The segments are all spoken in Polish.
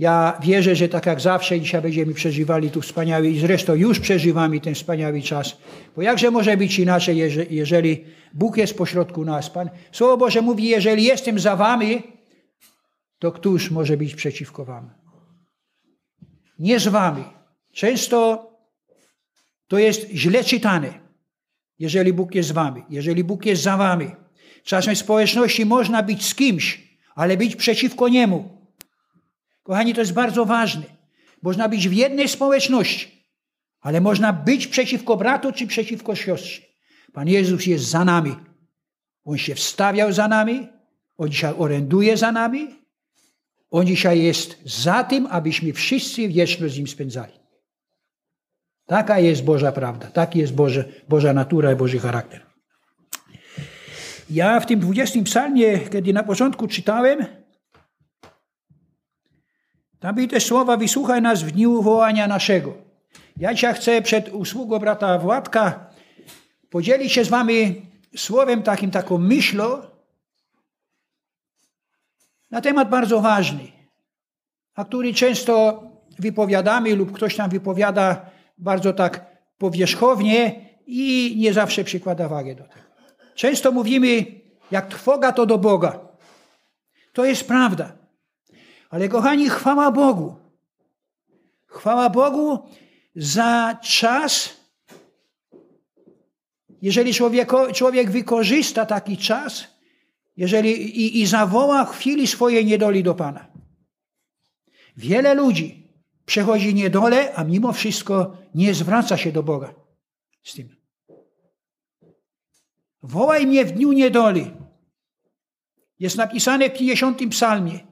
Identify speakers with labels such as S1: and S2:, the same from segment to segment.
S1: Ja wierzę, że tak jak zawsze dzisiaj będziemy przeżywali tu wspaniały i zresztą już przeżywamy ten wspaniały czas. Bo jakże może być inaczej, jeżeli Bóg jest pośrodku nas? Pan, Słowo Boże mówi, jeżeli jestem za wami, to któż może być przeciwko wam? Nie z wami. Często to jest źle czytane. Jeżeli Bóg jest z wami, jeżeli Bóg jest za wami. Czasem w społeczności można być z kimś, ale być przeciwko niemu. Kochani, to jest bardzo ważne. Można być w jednej społeczności, ale można być przeciwko bratu czy przeciwko siostrze. Pan Jezus jest za nami. On się wstawiał za nami, on dzisiaj oręduje za nami, on dzisiaj jest za tym, abyśmy wszyscy wieczność z nim spędzali. Taka jest Boża prawda, taki jest Boże, Boża natura i Boży charakter. Ja w tym 20 psalmie, kiedy na początku czytałem, tam były te słowa, wysłuchaj nas w dniu wołania naszego. Ja dzisiaj chcę przed usługą brata Władka podzielić się z wami słowem takim, taką myślą na temat bardzo ważny, a który często wypowiadamy lub ktoś tam wypowiada bardzo tak powierzchownie i nie zawsze przykłada wagę do tego. Często mówimy, jak trwoga to do Boga. To jest prawda. Ale kochani, chwała Bogu. Chwała Bogu za czas, jeżeli człowiek, człowiek wykorzysta taki czas, jeżeli i, i zawoła chwili swojej niedoli do Pana. Wiele ludzi przechodzi niedolę, a mimo wszystko nie zwraca się do Boga z tym. Wołaj mnie w dniu niedoli. Jest napisane w 50 psalmie.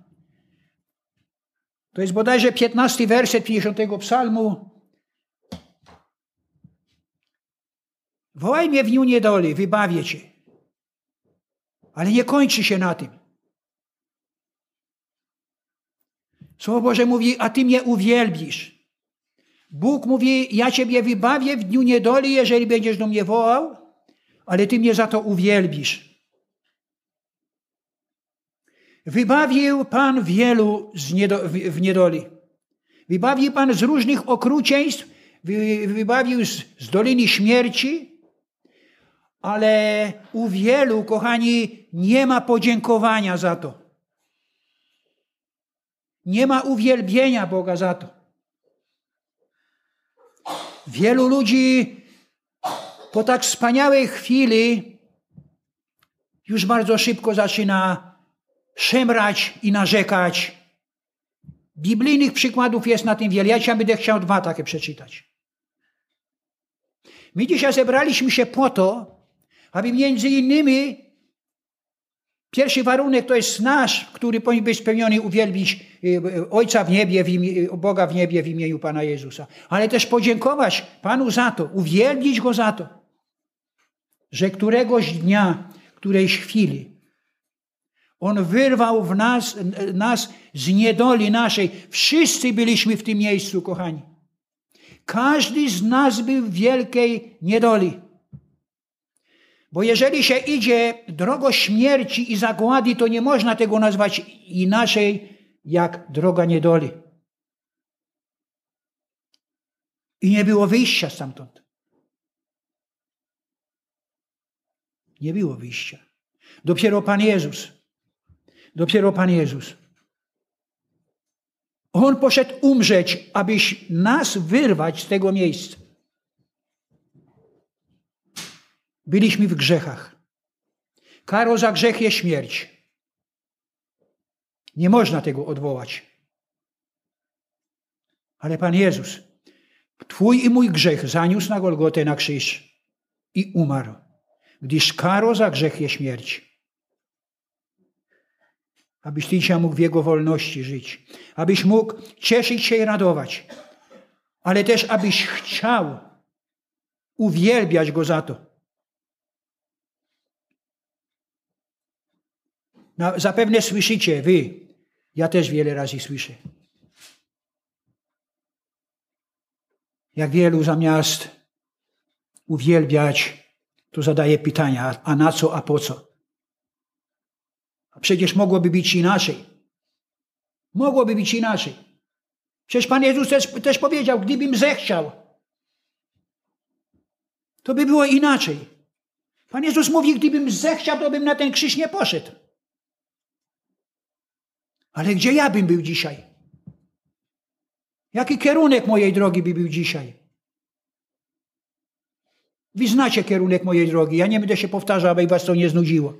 S1: To jest bodajże 15 werset 50 psalmu. Wołaj mnie w dniu niedoli, wybawię cię. Ale nie kończy się na tym. Słowo Boże mówi, a ty mnie uwielbisz. Bóg mówi, ja ciebie wybawię w dniu niedoli, jeżeli będziesz do mnie wołał, ale ty mnie za to uwielbisz. Wybawił Pan wielu w niedoli. Wybawił Pan z różnych okrucieństw, wybawił z, z doliny śmierci, ale u wielu, kochani, nie ma podziękowania za to. Nie ma uwielbienia Boga za to. Wielu ludzi po tak wspaniałej chwili już bardzo szybko zaczyna szemrać i narzekać. Biblijnych przykładów jest na tym wiele. Ja dzisiaj będę chciał dwa takie przeczytać. My dzisiaj zebraliśmy się po to, aby między innymi pierwszy warunek to jest nasz, który powinien być spełniony, uwielbić y, Ojca w niebie, w imię, Boga w niebie w imieniu Pana Jezusa. Ale też podziękować Panu za to, uwielbić Go za to, że któregoś dnia, którejś chwili on wyrwał w nas, nas z niedoli naszej. Wszyscy byliśmy w tym miejscu, kochani. Każdy z nas był w wielkiej niedoli. Bo jeżeli się idzie drogą śmierci i zagłady, to nie można tego nazwać inaczej jak droga niedoli. I nie było wyjścia stamtąd. Nie było wyjścia. Dopiero Pan Jezus Dopiero Pan Jezus. On poszedł umrzeć, abyś nas wyrwać z tego miejsca. Byliśmy w grzechach. Karo za grzech jest śmierć. Nie można tego odwołać. Ale Pan Jezus, Twój i mój grzech zaniósł na Golgotę na krzyż i umarł, gdyż karo za grzech jest śmierć abyś dzisiaj mógł w Jego wolności żyć, abyś mógł cieszyć się i radować, ale też abyś chciał uwielbiać Go za to. No, zapewne słyszycie, Wy, ja też wiele razy słyszę. Jak wielu zamiast uwielbiać, to zadaje pytania, a na co, a po co? Przecież mogłoby być inaczej. Mogłoby być inaczej. Przecież Pan Jezus też, też powiedział, gdybym zechciał, to by było inaczej. Pan Jezus mówi, gdybym zechciał, to bym na ten krzyż nie poszedł. Ale gdzie ja bym był dzisiaj? Jaki kierunek mojej drogi by był dzisiaj? Wy znacie kierunek mojej drogi. Ja nie będę się powtarzał, aby was to nie znudziło.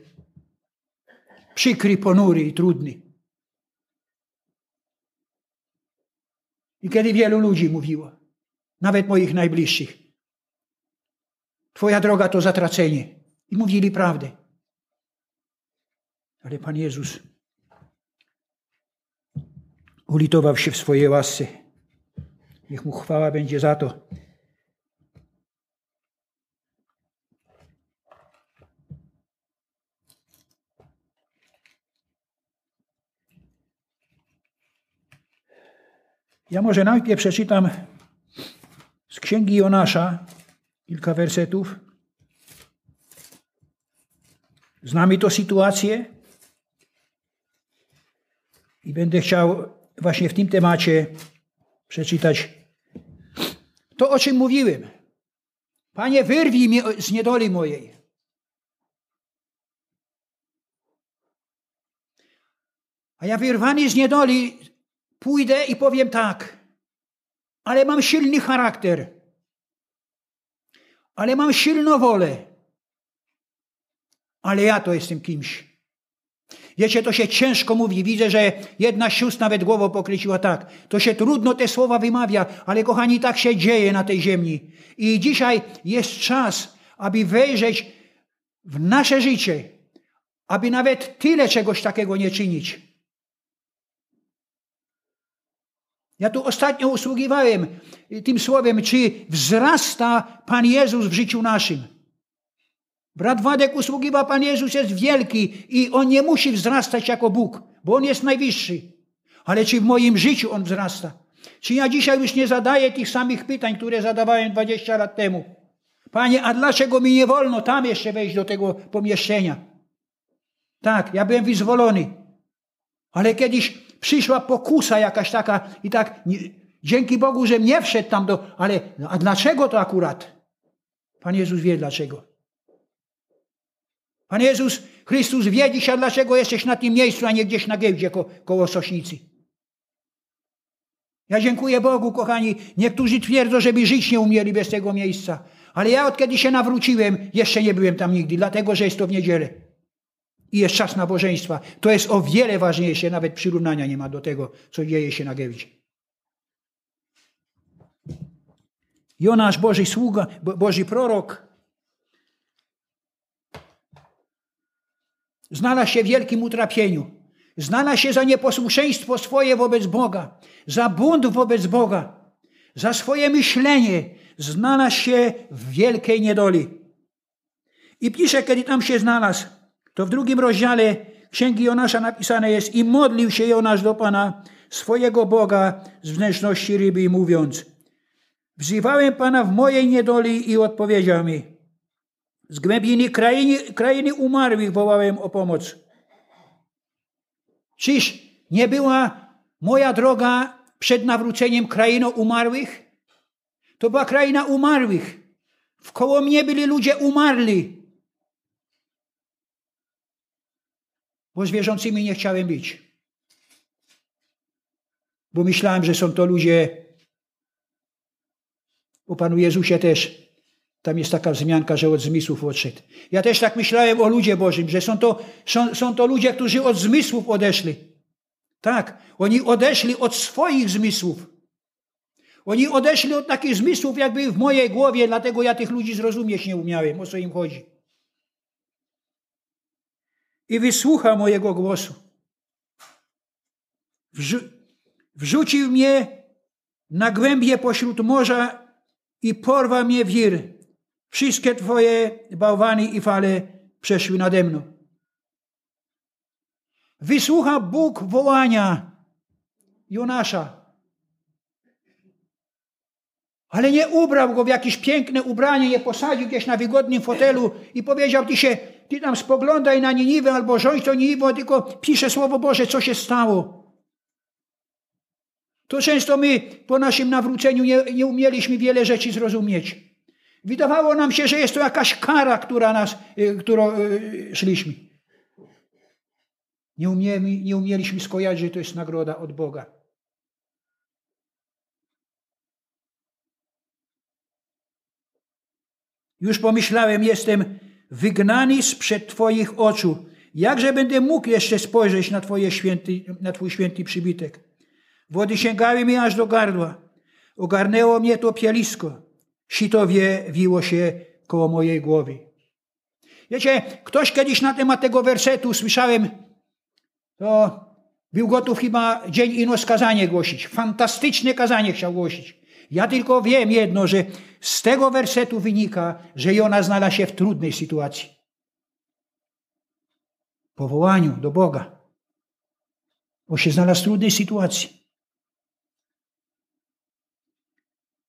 S1: Przykry, ponury i trudny. I kiedy wielu ludzi mówiło, nawet moich najbliższych, Twoja droga to zatracenie. I mówili prawdę. Ale Pan Jezus ulitował się w swojej łasce. Niech mu chwała będzie za to. Ja może najpierw przeczytam z księgi Jonasza kilka wersetów. Znamy to sytuację i będę chciał właśnie w tym temacie przeczytać to, o czym mówiłem. Panie, wyrwij mnie z niedoli mojej. A ja wyrwany z niedoli pójdę i powiem tak, ale mam silny charakter, ale mam silną wolę, ale ja to jestem kimś. Wiecie, to się ciężko mówi. Widzę, że jedna sióstr nawet głową pokryciła tak. To się trudno te słowa wymawia, ale kochani, tak się dzieje na tej ziemi. I dzisiaj jest czas, aby wejrzeć w nasze życie, aby nawet tyle czegoś takiego nie czynić. Ja tu ostatnio usługiwałem tym słowem, czy wzrasta Pan Jezus w życiu naszym. Brat Wadek usługiwał, Pan Jezus jest wielki i On nie musi wzrastać jako Bóg, bo On jest najwyższy. Ale czy w moim życiu On wzrasta? Czy ja dzisiaj już nie zadaję tych samych pytań, które zadawałem 20 lat temu? Panie, a dlaczego mi nie wolno tam jeszcze wejść do tego pomieszczenia? Tak, ja byłem wyzwolony. Ale kiedyś przyszła pokusa jakaś taka i tak, nie, dzięki Bogu, że nie wszedł tam do, ale a dlaczego to akurat? Pan Jezus wie dlaczego. Pan Jezus Chrystus wie dzisiaj, dlaczego jesteś na tym miejscu, a nie gdzieś na giełdzie ko koło Sośnicy. Ja dziękuję Bogu, kochani. Niektórzy twierdzą, żeby żyć nie umieli bez tego miejsca. Ale ja od kiedy się nawróciłem, jeszcze nie byłem tam nigdy, dlatego że jest to w niedzielę. I jest czas nabożeństwa. To jest o wiele ważniejsze, nawet przyrównania nie ma do tego, co dzieje się na giełdzie. Jonasz, Boży sługa, Boży prorok, Znalazł się w wielkim utrapieniu. Znalazł się za nieposłuszeństwo swoje wobec Boga, za bunt wobec Boga, za swoje myślenie. Znalazł się w wielkiej niedoli. I pisze, kiedy tam się znalazł, to w drugim rozdziale Księgi Jonasza napisane jest i modlił się Jonasz do Pana, swojego Boga z wnętrzności ryby, mówiąc Wzywałem Pana w mojej niedoli i odpowiedział mi z głębiny krainy, krainy umarłych wołałem o pomoc. Czyż nie była moja droga przed nawróceniem krainą umarłych? To była kraina umarłych. Wkoło mnie byli ludzie umarli. Bo z wierzącymi nie chciałem być. Bo myślałem, że są to ludzie, o Panu Jezusie też tam jest taka wzmianka, że od zmysłów odszedł. Ja też tak myślałem o ludzie Bożym, że są to, są, są to ludzie, którzy od zmysłów odeszli. Tak, oni odeszli od swoich zmysłów. Oni odeszli od takich zmysłów, jakby w mojej głowie, dlatego ja tych ludzi zrozumieć nie umiałem, o co im chodzi. I wysłucha mojego głosu. Wrzu wrzucił mnie na głębie pośród morza i porwał mnie wir Wszystkie Twoje bałwany i fale przeszły nade mną. Wysłucha Bóg wołania Jonasza. Ale nie ubrał go w jakieś piękne ubranie, nie posadził gdzieś na wygodnym fotelu i powiedział, ty się, ty tam spoglądaj na Niniwę albo rządź to Niniwę, tylko pisze Słowo Boże, co się stało. To często my po naszym nawróceniu nie, nie umieliśmy wiele rzeczy zrozumieć. Wydawało nam się, że jest to jakaś kara, która nas, y, którą y, szliśmy. Nie, umiemy, nie umieliśmy skojarzyć, że to jest nagroda od Boga. Już pomyślałem, jestem wygnany sprzed Twoich oczu. Jakże będę mógł jeszcze spojrzeć na, twoje święty, na Twój święty przybitek? Wody sięgały mi aż do gardła. Ogarnęło mnie to pielisko. Sitowie wiło się koło mojej głowy. Wiecie, ktoś kiedyś na temat tego wersetu słyszałem, to był gotów chyba dzień ino kazanie głosić. Fantastyczne kazanie chciał głosić. Ja tylko wiem jedno, że z tego wersetu wynika, że Jona znalazł się w trudnej sytuacji. Powołaniu do Boga. Bo się znalazł w trudnej sytuacji.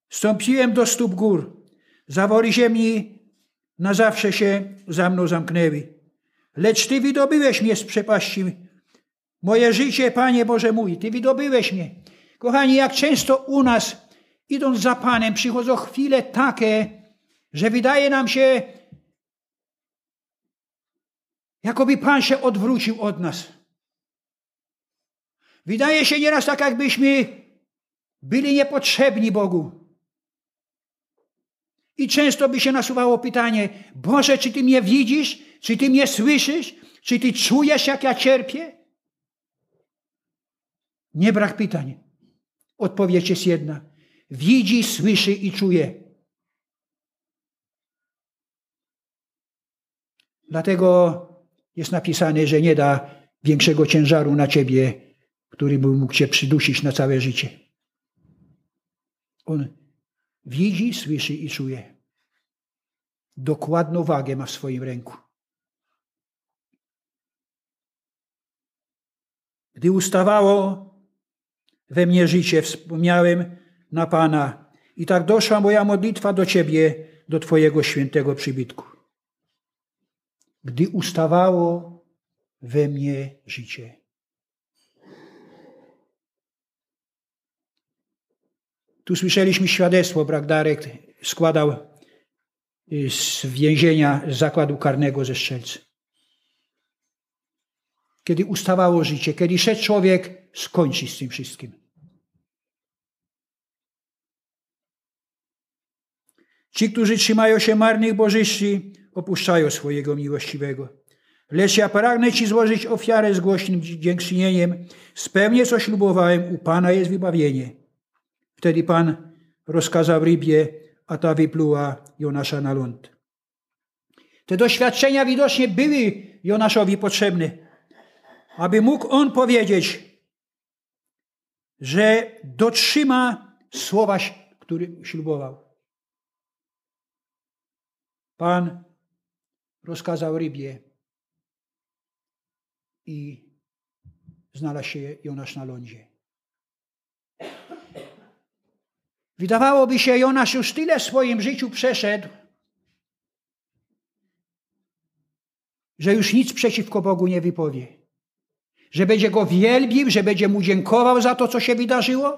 S1: Stąpiłem do stóp gór. Zawory ziemi na zawsze się za mną zamknęły. Lecz Ty wydobyłeś mnie z przepaści. Moje życie, Panie Boże mój, Ty wydobyłeś mnie. Kochani, jak często u nas, idąc za Panem, przychodzą chwile takie, że wydaje nam się, jakoby Pan się odwrócił od nas. Wydaje się nieraz tak, jakbyśmy byli niepotrzebni Bogu. I często by się nasuwało pytanie: Boże, czy Ty mnie widzisz? Czy Ty mnie słyszysz? Czy Ty czujesz, jak ja cierpię? Nie brak pytań. Odpowiedź jest jedna. Widzi, słyszy i czuje. Dlatego jest napisane, że nie da większego ciężaru na ciebie, który by mógł cię przydusić na całe życie. On Widzi, słyszy i czuje. Dokładną wagę ma w swoim ręku. Gdy ustawało we mnie życie, wspomniałem na Pana i tak doszła moja modlitwa do Ciebie, do Twojego świętego przybitku. Gdy ustawało we mnie życie. Tu słyszeliśmy świadectwo, Bragdarek składał y, z więzienia, z zakładu karnego ze Strzelcy. Kiedy ustawało życie, kiedy szedł człowiek skończyć z tym wszystkim. Ci, którzy trzymają się marnych bożyści, opuszczają swojego miłościwego. Lecz ja pragnę Ci złożyć ofiarę z głośnym dziękczynieniem. Spełnię, co ślubowałem, u Pana jest wybawienie. Wtedy Pan rozkazał rybie, a ta wypluła Jonasza na ląd. Te doświadczenia widocznie były Jonaszowi potrzebne, aby mógł on powiedzieć, że dotrzyma słowa, który ślubował. Pan rozkazał rybie i znalazł się Jonasz na lądzie. Wydawałoby się, Jonasz już tyle w swoim życiu przeszedł, że już nic przeciwko Bogu nie wypowie. Że będzie go wielbił, że będzie mu dziękował za to, co się wydarzyło,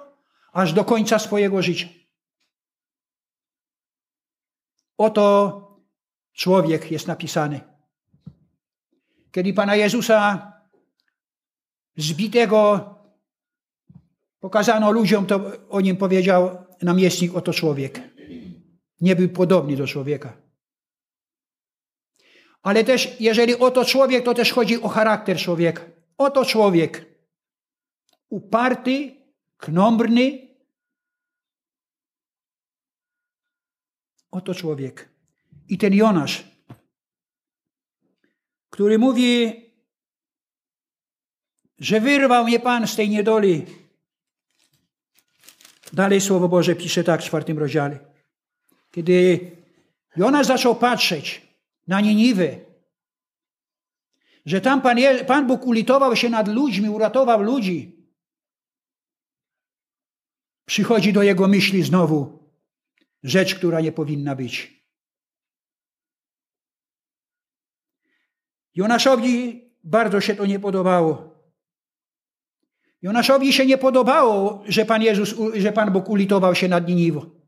S1: aż do końca swojego życia. Oto człowiek jest napisany. Kiedy Pana Jezusa zbitego pokazano ludziom, to o nim powiedział namiestnik oto człowiek. Nie był podobny do człowieka. Ale też, jeżeli oto człowiek, to też chodzi o charakter człowieka. Oto człowiek. Uparty, knombrny. Oto człowiek. I ten Jonasz, który mówi, że wyrwał mnie Pan z tej niedoli, Dalej Słowo Boże pisze tak w czwartym rozdziale. Kiedy Jonasz zaczął patrzeć na Niniwę, że tam Pan, Je Pan Bóg ulitował się nad ludźmi, uratował ludzi, przychodzi do jego myśli znowu rzecz, która nie powinna być. Jonaszowi bardzo się to nie podobało. Jonaszowi się nie podobało, że Pan Jezus, że Pan Bóg ulitował się nad Niniwą.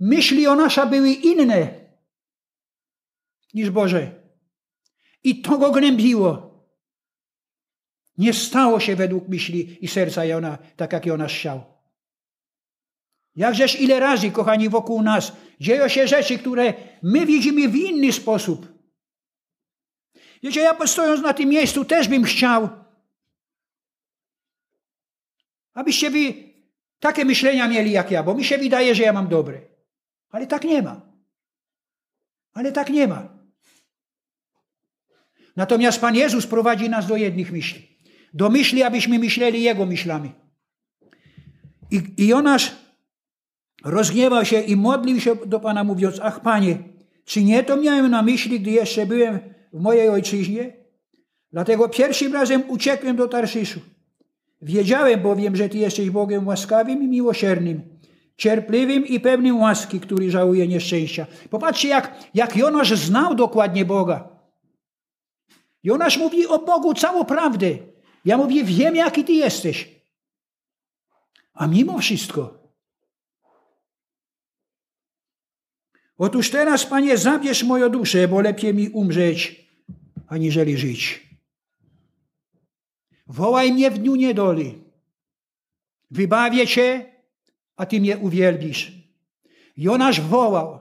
S1: Myśli Jonasza były inne niż Boże. I to go gnębiło. Nie stało się według myśli i serca Jona, tak jak Jonasz chciał. Jakżeż ile razy, kochani, wokół nas dzieją się rzeczy, które my widzimy w inny sposób. Wiecie, ja stojąc na tym miejscu też bym chciał, abyście wy takie myślenia mieli jak ja, bo mi się wydaje, że ja mam dobre. Ale tak nie ma. Ale tak nie ma. Natomiast Pan Jezus prowadzi nas do jednych myśli. Do myśli, abyśmy myśleli Jego myślami. I, I Jonasz rozgniewał się i modlił się do Pana mówiąc, ach Panie, czy nie to miałem na myśli, gdy jeszcze byłem w mojej ojczyźnie? Dlatego pierwszym razem uciekłem do Tarszyszu. Wiedziałem bowiem, że Ty jesteś Bogiem łaskawym i miłosiernym, cierpliwym i pewnym łaski, który żałuje nieszczęścia. Popatrzcie, jak, jak Jonasz znał dokładnie Boga. Jonasz mówi o Bogu całą prawdę. Ja mówię, wiem, jaki Ty jesteś. A mimo wszystko, Otóż teraz, Panie, zabierz moją duszę, bo lepiej mi umrzeć, aniżeli żyć. Wołaj mnie w dniu niedoli. Wybawię Cię, a Ty mnie uwielbisz. Jonasz wołał.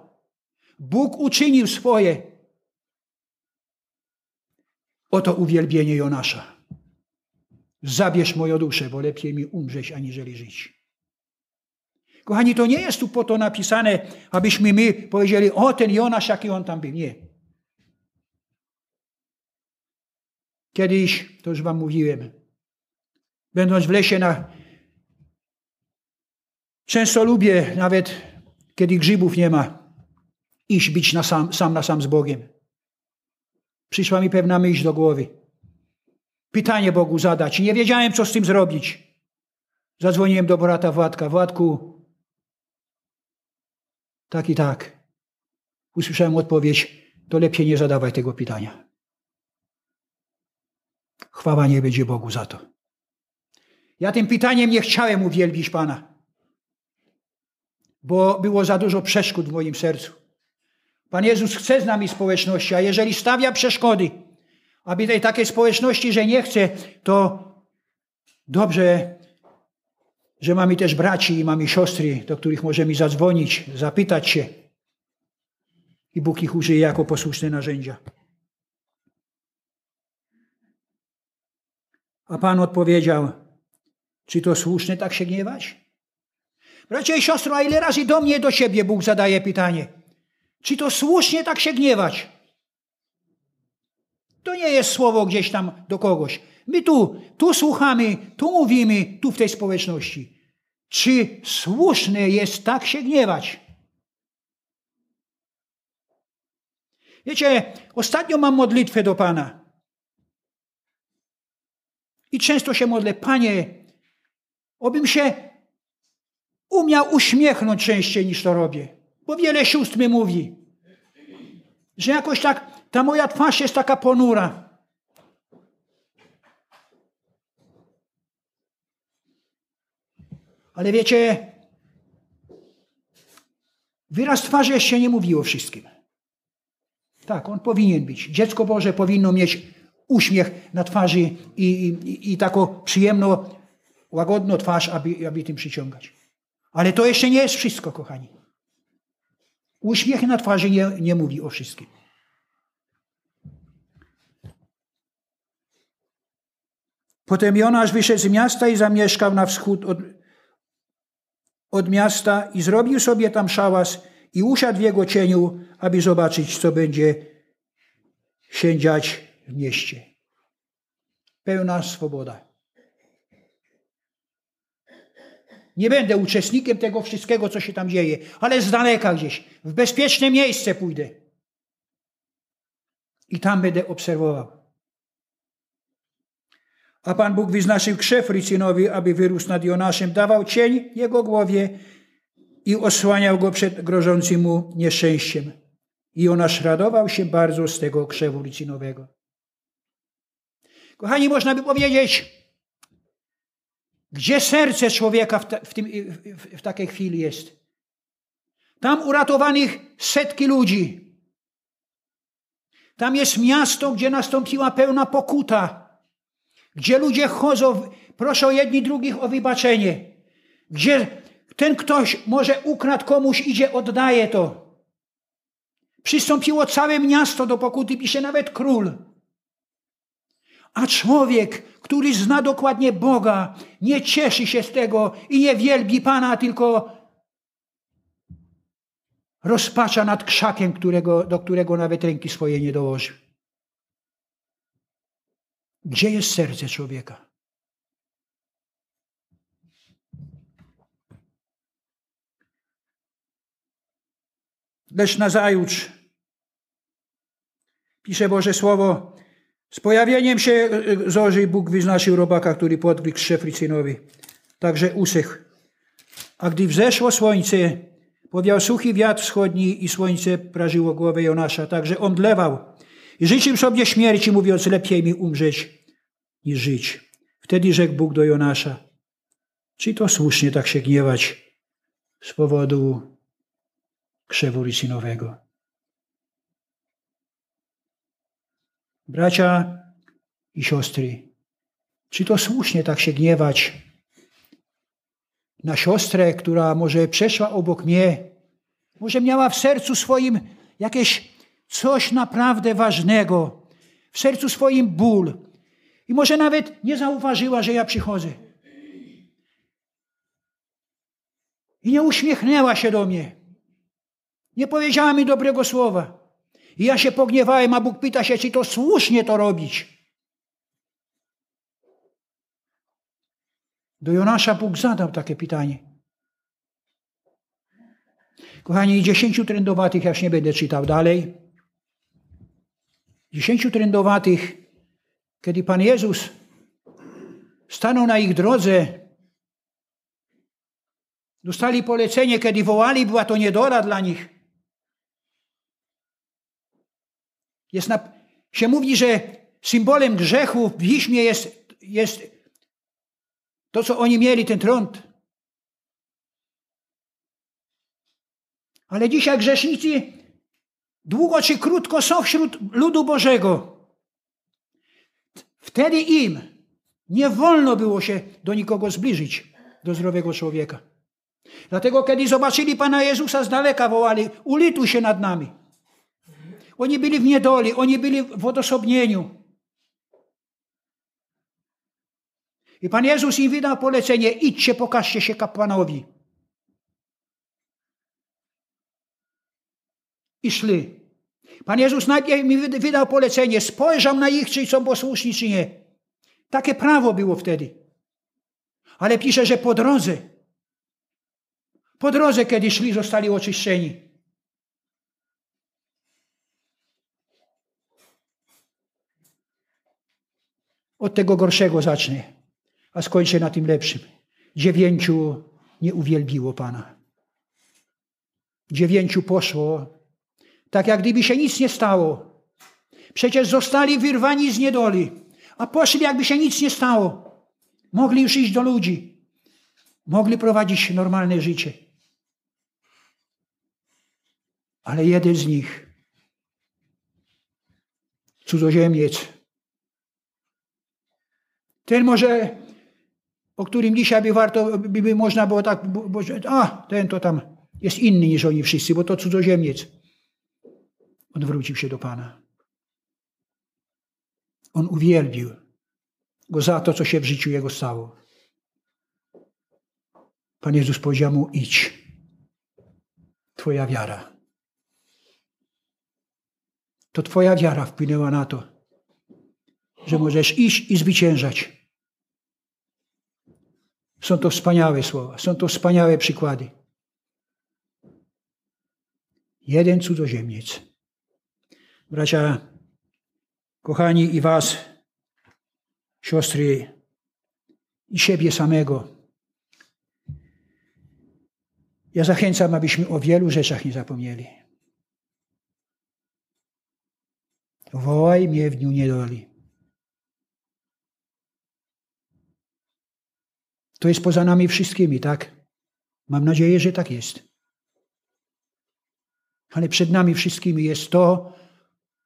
S1: Bóg uczynił swoje. Oto uwielbienie Jonasza. Zabierz moją duszę, bo lepiej mi umrzeć, aniżeli żyć. Kochani, to nie jest tu po to napisane, abyśmy my powiedzieli, o ten Jonasz, jaki on tam był. Nie. Kiedyś, to już wam mówiłem, będąc w lesie na... Często lubię, nawet kiedy grzybów nie ma, iść być na sam, sam na sam z Bogiem. Przyszła mi pewna myśl do głowy. Pytanie Bogu zadać. Nie wiedziałem, co z tym zrobić. Zadzwoniłem do brata Władka. Władku, tak i tak. Usłyszałem odpowiedź, to lepiej nie zadawaj tego pytania. Chwała nie będzie Bogu za to. Ja tym pytaniem nie chciałem uwielbić Pana, bo było za dużo przeszkód w moim sercu. Pan Jezus chce z nami społeczności, a jeżeli stawia przeszkody, aby tej takiej społeczności, że nie chce, to dobrze że mamy też braci i mamy siostry, do których możemy zadzwonić, zapytać się. I Bóg ich użyje jako posłuszne narzędzia. A Pan odpowiedział, czy to słuszne tak się gniewać? Bracia i siostro, a ile razy do mnie, do siebie Bóg zadaje pytanie, czy to słusznie tak się gniewać? To nie jest słowo gdzieś tam do kogoś. My tu, tu słuchamy, tu mówimy, tu w tej społeczności. Czy słuszne jest tak się gniewać? Wiecie, ostatnio mam modlitwę do Pana. I często się modlę, Panie, obym się umiał uśmiechnąć częściej niż to robię. Bo wiele sióstr mi mówi, że jakoś tak ta moja twarz jest taka ponura. Ale wiecie, wyraz twarzy jeszcze nie mówiło wszystkim. Tak, on powinien być. Dziecko Boże powinno mieć uśmiech na twarzy i, i, i taką przyjemną, łagodną twarz, aby, aby tym przyciągać. Ale to jeszcze nie jest wszystko, kochani. Uśmiech na twarzy nie, nie mówi o wszystkim. Potem Jonasz wyszedł z miasta i zamieszkał na wschód od, od miasta i zrobił sobie tam szałas i usiadł w jego cieniu, aby zobaczyć, co będzie się dziać w mieście. Pełna swoboda. Nie będę uczestnikiem tego wszystkiego, co się tam dzieje, ale z daleka gdzieś, w bezpieczne miejsce pójdę. I tam będę obserwował. A Pan Bóg wyznaczył krzew Rycynowi, aby wyrósł nad Jonaszem, dawał cień jego głowie i osłaniał go przed grożącym mu nieszczęściem. I Jonasz radował się bardzo z tego krzewu rycynowego. Kochani, można by powiedzieć, gdzie serce człowieka w, ta, w, tym, w, w takiej chwili jest. Tam uratowanych setki ludzi. Tam jest miasto, gdzie nastąpiła pełna pokuta, gdzie ludzie chodzą, proszą jedni drugich o wybaczenie, gdzie ten ktoś może ukradł komuś, idzie, oddaje to. Przystąpiło całe miasto do pokuty, pisze nawet król. A człowiek, który zna dokładnie Boga, nie cieszy się z tego i nie wielbi Pana, tylko rozpacza nad krzakiem, którego, do którego nawet ręki swoje nie dołoży. Gdzie jest serce człowieka? Lecz nazajutrz, pisze Boże Słowo, z pojawieniem się e, e, zorzy Bóg wyznaczył robaka, który podbiegł Szefricynowi. Także usechł. A gdy wzeszło słońce, powiał suchy wiatr wschodni i słońce prażyło głowę Jonasza. Także on dlewał i życzył sobie śmierci, mówiąc, lepiej mi umrzeć niż żyć. Wtedy rzekł Bóg do Jonasza, czy to słusznie tak się gniewać z powodu krzewu rysynowego? Bracia i siostry, czy to słusznie tak się gniewać na siostrę, która może przeszła obok mnie, może miała w sercu swoim jakieś coś naprawdę ważnego, w sercu swoim ból i może nawet nie zauważyła, że ja przychodzę. I nie uśmiechnęła się do mnie. Nie powiedziała mi dobrego słowa. I ja się pogniewałem, a Bóg pyta się, czy to słusznie to robić. Do Jonasza Bóg zadał takie pytanie. Kochani, dziesięciu trędowatych, ja już nie będę czytał dalej. Dziesięciu trędowatych, kiedy Pan Jezus stanął na ich drodze, dostali polecenie, kiedy wołali, była to niedola dla nich. Jest na, się mówi, że symbolem grzechu w piśmie jest, jest to, co oni mieli, ten trąd. Ale dzisiaj grzesznicy długo czy krótko są wśród ludu Bożego. Wtedy im nie wolno było się do nikogo zbliżyć, do zdrowego człowieka. Dlatego, kiedy zobaczyli Pana Jezusa z daleka, wołali: Ulituj się nad nami. Oni byli w niedoli, oni byli w odosobnieniu. I Pan Jezus im wydał polecenie, idźcie, pokażcie się kapłanowi. I szli. Pan Jezus najpierw mi wydał polecenie, spojrzał na ich, czy są posłuszni, czy nie. Takie prawo było wtedy. Ale pisze, że po drodze, po drodze, kiedy szli, zostali oczyszczeni. Od tego gorszego zacznę, a skończę na tym lepszym. Dziewięciu nie uwielbiło Pana. Dziewięciu poszło, tak jak gdyby się nic nie stało. Przecież zostali wyrwani z niedoli, a poszli jakby się nic nie stało. Mogli już iść do ludzi. Mogli prowadzić normalne życie. Ale jeden z nich, cudzoziemiec, ten może, o którym dzisiaj by warto, by, można było tak, bo, bo, a ten to tam jest inny niż oni wszyscy, bo to cudzoziemiec. Odwrócił się do Pana. On uwielbił go za to, co się w życiu jego stało. Pan Jezus powiedział mu: idź. Twoja wiara. To Twoja wiara wpłynęła na to, że możesz iść i zwyciężać. Są to wspaniałe słowa, są to wspaniałe przykłady. Jeden cudzoziemiec bracia kochani i was, siostry i siebie samego. Ja zachęcam, abyśmy o wielu rzeczach nie zapomnieli. Wołaj mnie w dniu niedoli. To jest poza nami wszystkimi, tak? Mam nadzieję, że tak jest. Ale przed nami wszystkimi jest to,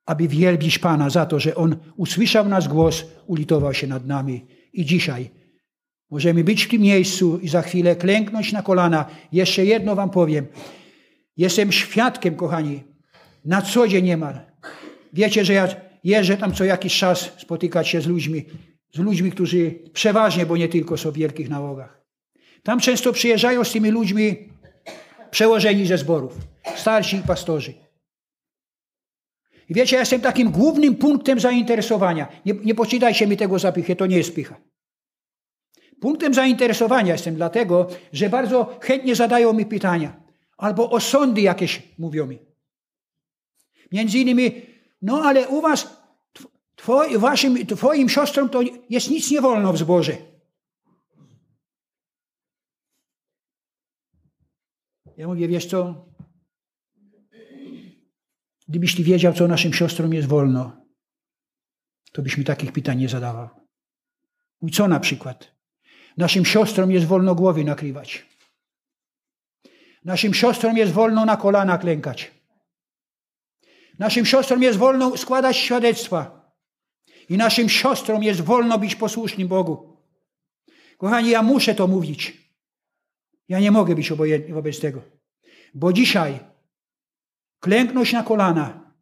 S1: aby wielbić Pana za to, że On usłyszał nasz głos, ulitował się nad nami. I dzisiaj możemy być w tym miejscu i za chwilę klęknąć na kolana. Jeszcze jedno Wam powiem. Jestem świadkiem, kochani, na co dzień niemal. Wiecie, że ja jeżdżę tam co jakiś czas spotykać się z ludźmi, z ludźmi, którzy przeważnie, bo nie tylko są w wielkich nałogach. Tam często przyjeżdżają z tymi ludźmi przełożeni ze zborów, starsi pastorzy. I wiecie, ja jestem takim głównym punktem zainteresowania. Nie, nie poczytajcie mi tego zapychy, to nie jest pycha. Punktem zainteresowania jestem dlatego, że bardzo chętnie zadają mi pytania. Albo osądy jakieś mówią mi. Między innymi, no ale u was, waszym, twoim siostrom to jest nic nie wolno w zborze. Ja mówię, wiesz co, Gdybyś ty wiedział, co naszym siostrom jest wolno, to byś mi takich pytań nie zadawał. I co na przykład? Naszym siostrom jest wolno głowy nakrywać. Naszym siostrom jest wolno na kolana klękać. Naszym siostrom jest wolno składać świadectwa. I naszym siostrom jest wolno być posłusznym Bogu. Kochani, ja muszę to mówić. Ja nie mogę być obojętny wobec tego. Bo dzisiaj klęknąć na kolana.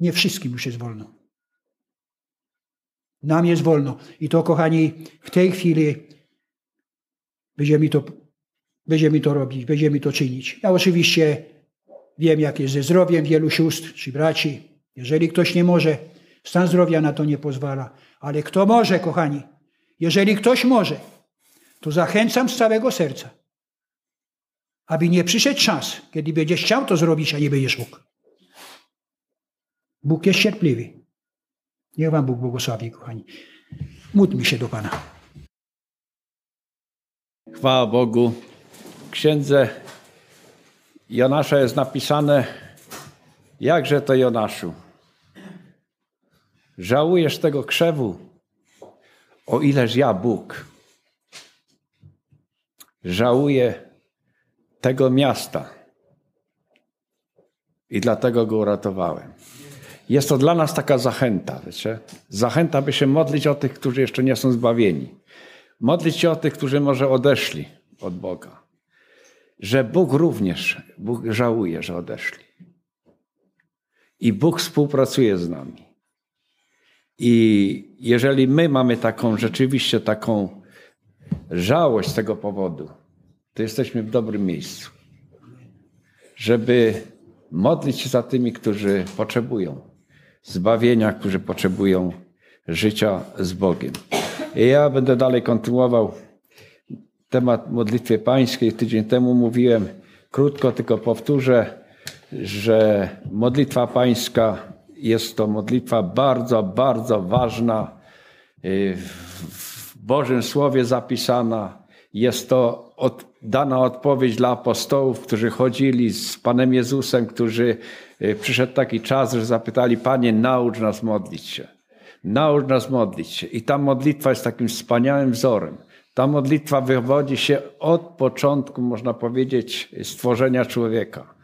S1: Nie wszystkim już jest wolno. Nam jest wolno. I to, kochani, w tej chwili będziemy to, będziemy to robić, będziemy to czynić. Ja oczywiście wiem, jak jest ze zdrowiem wielu sióstr czy braci. Jeżeli ktoś nie może, stan zdrowia na to nie pozwala. Ale kto może, kochani, jeżeli ktoś może, to zachęcam z całego serca aby nie przyszedł czas, kiedy będziesz chciał to zrobić, a nie będziesz mógł. Bóg jest cierpliwy. Niech Wam Bóg błogosławi, kochani. Módlmy się do Pana.
S2: Chwała Bogu. W księdze Jonasza jest napisane, jakże to Jonaszu, żałujesz tego krzewu, o ileż ja Bóg żałuję tego miasta. I dlatego go uratowałem. Jest to dla nas taka zachęta, wiecie? Zachęta, by się modlić o tych, którzy jeszcze nie są zbawieni. Modlić się o tych, którzy może odeszli od Boga. Że Bóg również, Bóg żałuje, że odeszli. I Bóg współpracuje z nami. I jeżeli my mamy taką, rzeczywiście taką żałość z tego powodu, to jesteśmy w dobrym miejscu, żeby modlić się za tymi, którzy potrzebują zbawienia, którzy potrzebują życia z Bogiem. I ja będę dalej kontynuował temat modlitwy pańskiej. Tydzień temu mówiłem krótko, tylko powtórzę, że modlitwa pańska jest to modlitwa bardzo, bardzo ważna, y, w Bożym Słowie zapisana. Jest to od, dana odpowiedź dla apostołów, którzy chodzili z Panem Jezusem, którzy y, przyszedł taki czas, że zapytali, Panie, naucz nas modlić się. Naucz nas modlić się. I ta modlitwa jest takim wspaniałym wzorem. Ta modlitwa wywodzi się od początku, można powiedzieć, stworzenia człowieka.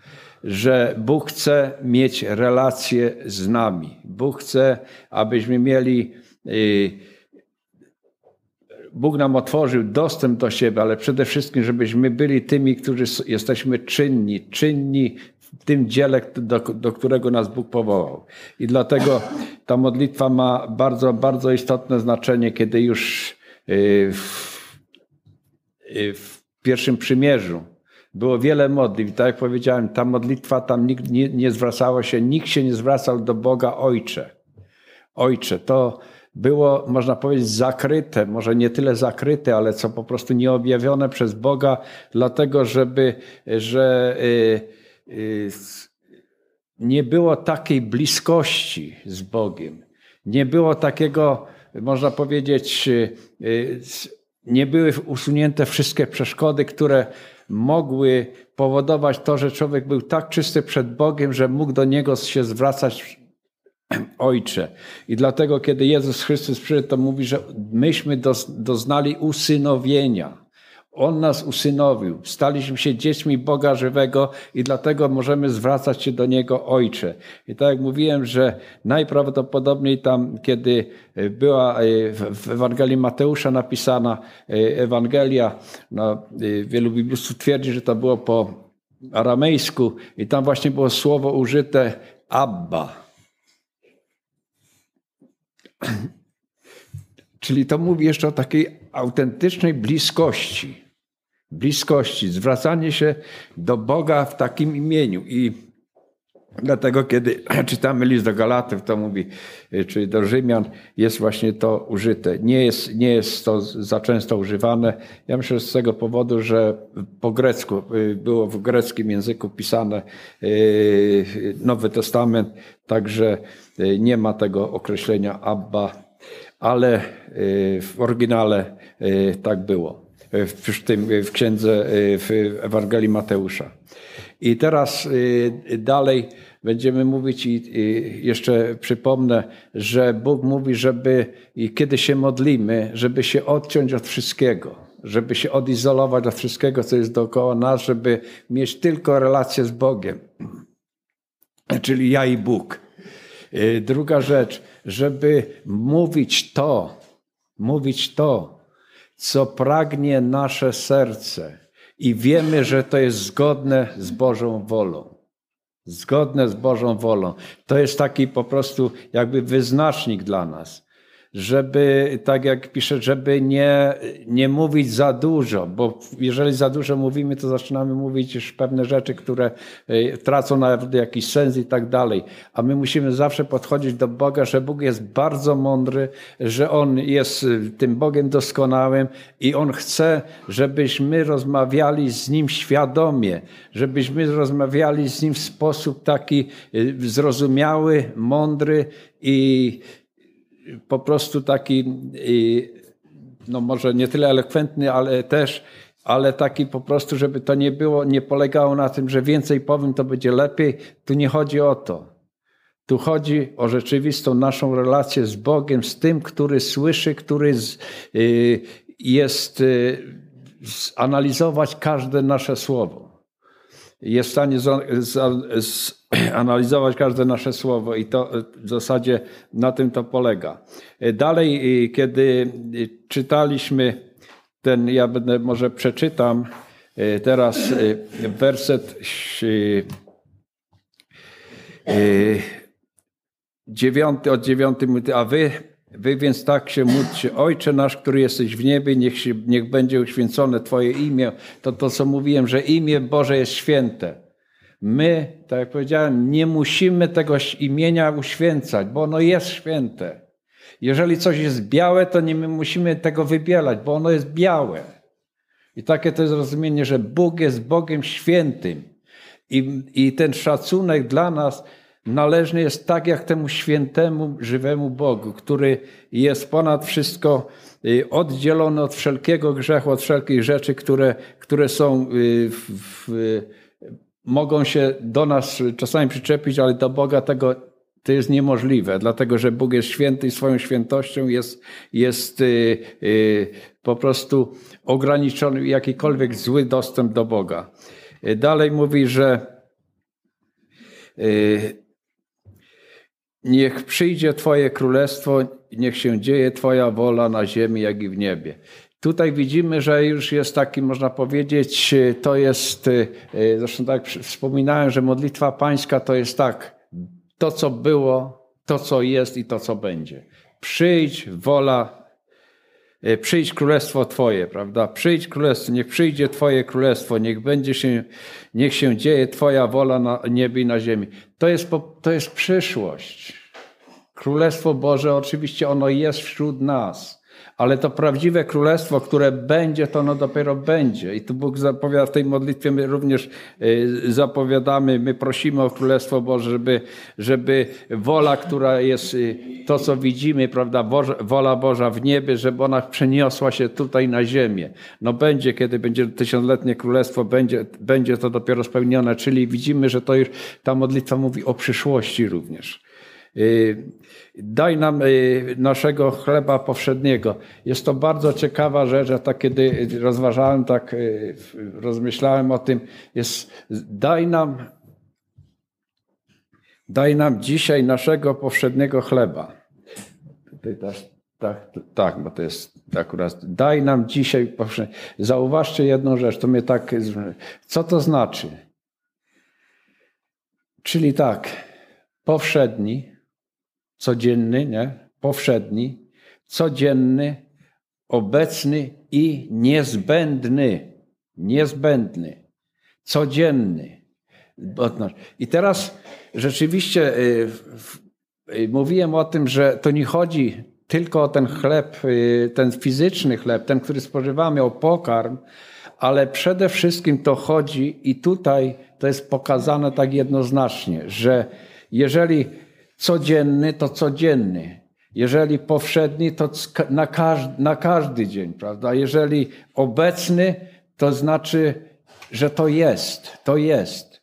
S2: Że Bóg chce mieć relacje z nami. Bóg chce, abyśmy mieli. Bóg nam otworzył dostęp do siebie, ale przede wszystkim, żebyśmy byli tymi, którzy jesteśmy czynni, czynni w tym dziele, do, do którego nas Bóg powołał. I dlatego ta modlitwa ma bardzo, bardzo istotne znaczenie, kiedy już y, w, y, w pierwszym przymierzu było wiele modlitw. Tak jak powiedziałem, ta modlitwa tam nikt nie, nie zwracało się, nikt się nie zwracał do Boga Ojcze. Ojcze, to było, można powiedzieć, zakryte, może nie tyle zakryte, ale co po prostu nieobjawione przez Boga, dlatego żeby, że y, y, nie było takiej bliskości z Bogiem. Nie było takiego, można powiedzieć, y, nie były usunięte wszystkie przeszkody, które mogły powodować to, że człowiek był tak czysty przed Bogiem, że mógł do Niego się zwracać Ojcze. I dlatego, kiedy Jezus Chrystus przyszedł, to mówi, że myśmy doznali usynowienia. On nas usynowił. Staliśmy się dziećmi Boga żywego i dlatego możemy zwracać się do Niego Ojcze. I tak jak mówiłem, że najprawdopodobniej tam, kiedy była w Ewangelii Mateusza napisana Ewangelia, no, wielu biblistów twierdzi, że to było po aramejsku i tam właśnie było słowo użyte Abba. Czyli to mówi jeszcze o takiej autentycznej bliskości. Bliskości, zwracanie się do Boga w takim imieniu. I dlatego, kiedy czytamy list do Galatów, to mówi, czyli do Rzymian, jest właśnie to użyte. Nie jest, nie jest to za często używane. Ja myślę, że z tego powodu, że po grecku, y, było w greckim języku pisane y, Nowy Testament, także y, nie ma tego określenia Abba ale y, w oryginale y, tak było. W, tym, w księdze, y, w Ewangelii Mateusza. I teraz dalej będziemy mówić i jeszcze przypomnę, że Bóg mówi, żeby i kiedy się modlimy, żeby się odciąć od wszystkiego, żeby się odizolować od wszystkiego, co jest dookoła nas, żeby mieć tylko relację z Bogiem, czyli ja i Bóg. Druga rzecz, żeby mówić to, mówić to, co pragnie nasze serce i wiemy, że to jest zgodne z Bożą wolą. Zgodne z Bożą wolą. To jest taki po prostu jakby wyznacznik dla nas żeby, tak jak pisze, żeby nie, nie mówić za dużo, bo jeżeli za dużo mówimy, to zaczynamy mówić już pewne rzeczy, które e, tracą nawet jakiś sens i tak dalej. A my musimy zawsze podchodzić do Boga, że Bóg jest bardzo mądry, że On jest e, tym Bogiem doskonałym i On chce, żebyśmy rozmawiali z Nim świadomie, żebyśmy rozmawiali z Nim w sposób taki e, zrozumiały, mądry i po prostu taki, no może nie tyle elokwentny, ale też, ale taki po prostu, żeby to nie było, nie polegało na tym, że więcej powiem, to będzie lepiej. Tu nie chodzi o to. Tu chodzi o rzeczywistą naszą relację z Bogiem, z tym, który słyszy, który y, jest y, analizować każde nasze słowo. Jest w stanie analizować każde nasze słowo i to w zasadzie na tym to polega. Dalej, kiedy czytaliśmy ten, ja będę może przeczytam teraz werset dziewiąty, od dziewiąty, a wy, wy więc tak się módlcie. Ojcze nasz, który jesteś w niebie, niech, się, niech będzie uświęcone Twoje imię. To to, co mówiłem, że imię Boże jest święte. My, tak jak powiedziałem, nie musimy tego imienia uświęcać, bo ono jest święte. Jeżeli coś jest białe, to nie my musimy tego wybielać, bo ono jest białe. I takie to jest rozumienie, że Bóg jest Bogiem świętym. I, I ten szacunek dla nas należny jest tak jak temu świętemu, żywemu Bogu, który jest ponad wszystko y, oddzielony od wszelkiego grzechu, od wszelkich rzeczy, które, które są y, w, w, mogą się do nas czasami przyczepić, ale do Boga tego to jest niemożliwe, dlatego że Bóg jest święty i swoją świętością jest, jest yy, yy, po prostu ograniczony jakikolwiek zły dostęp do Boga. Yy, dalej mówi, że y, niech przyjdzie Twoje królestwo, niech się dzieje Twoja wola na ziemi, jak i w niebie. Tutaj widzimy, że już jest taki, można powiedzieć, to jest, e, zresztą tak wspominałem, że modlitwa pańska to jest tak, to co było, to co jest i to co będzie. Przyjdź wola, przyjdź królestwo Twoje, prawda? Przyjdź królestwo, niech przyjdzie Twoje królestwo, niech będzie się, niech się dzieje Twoja wola na niebie i na ziemi. To jest, to jest przyszłość. Królestwo Boże, oczywiście ono jest wśród nas ale to prawdziwe królestwo, które będzie, to ono dopiero będzie. I tu Bóg zapowiada w tej modlitwie, my również y, zapowiadamy, my prosimy o Królestwo Boże, żeby, żeby wola, która jest y, to, co widzimy, prawda, Boże, wola Boża w niebie, żeby ona przeniosła się tutaj na ziemię. No będzie, kiedy będzie tysiącletnie królestwo, będzie, będzie to dopiero spełnione, czyli widzimy, że to już ta modlitwa mówi o przyszłości również. Daj nam naszego chleba powszedniego. Jest to bardzo ciekawa rzecz. Ja tak kiedy rozważałem, tak rozmyślałem o tym, jest daj nam, daj nam dzisiaj naszego powszedniego chleba. Tak, tak, bo to jest akurat. Daj nam dzisiaj. Zauważcie jedną rzecz, to mnie tak. Co to znaczy? Czyli tak, powszedni, codzienny, nie? Powszedni, codzienny, obecny i niezbędny. Niezbędny, codzienny. I teraz rzeczywiście y, y, mówiłem o tym, że to nie chodzi tylko o ten chleb, y, ten fizyczny chleb, ten, który spożywamy, o pokarm, ale przede wszystkim to chodzi i tutaj to jest pokazane tak jednoznacznie, że jeżeli codzienny, to codzienny. Jeżeli powszedni, to na każdy, na każdy dzień, prawda? Jeżeli obecny, to znaczy, że to jest, to jest.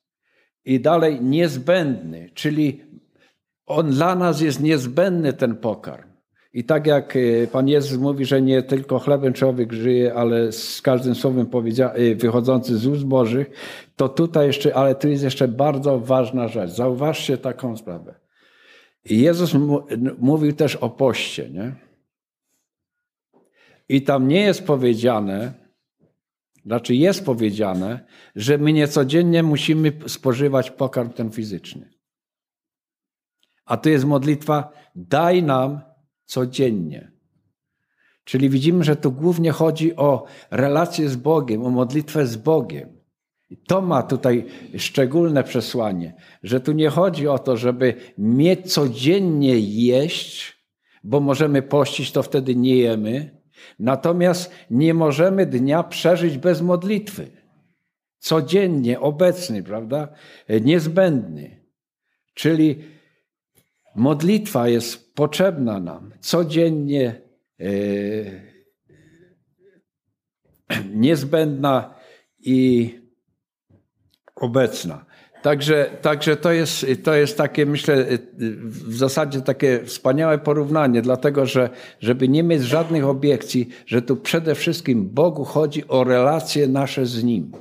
S2: I dalej niezbędny, czyli on dla nas jest niezbędny ten pokarm. I tak jak e, Pan Jezus mówi, że nie tylko chlebem człowiek żyje, ale z każdym słowem e, wychodzący z ust Bożych, to tutaj jeszcze, ale tu jest jeszcze bardzo ważna rzecz. Zauważcie taką sprawę. Jezus mówił też o poście, nie? I tam nie jest powiedziane, znaczy jest powiedziane, że my niecodziennie musimy spożywać pokarm ten fizyczny. A tu jest modlitwa, daj nam codziennie. Czyli widzimy, że tu głównie chodzi o relację z Bogiem, o modlitwę z Bogiem. To ma tutaj szczególne przesłanie, że tu nie chodzi o to, żeby mieć codziennie jeść, bo możemy pościć, to wtedy nie jemy. Natomiast nie możemy dnia przeżyć bez modlitwy. Codziennie, obecny, prawda? Niezbędny. Czyli Modlitwa jest potrzebna nam codziennie, e, niezbędna i obecna. Także, także to, jest, to jest takie, myślę, w zasadzie takie wspaniałe porównanie, dlatego że, żeby nie mieć żadnych obiekcji, że tu przede wszystkim Bogu chodzi o relacje nasze z Nim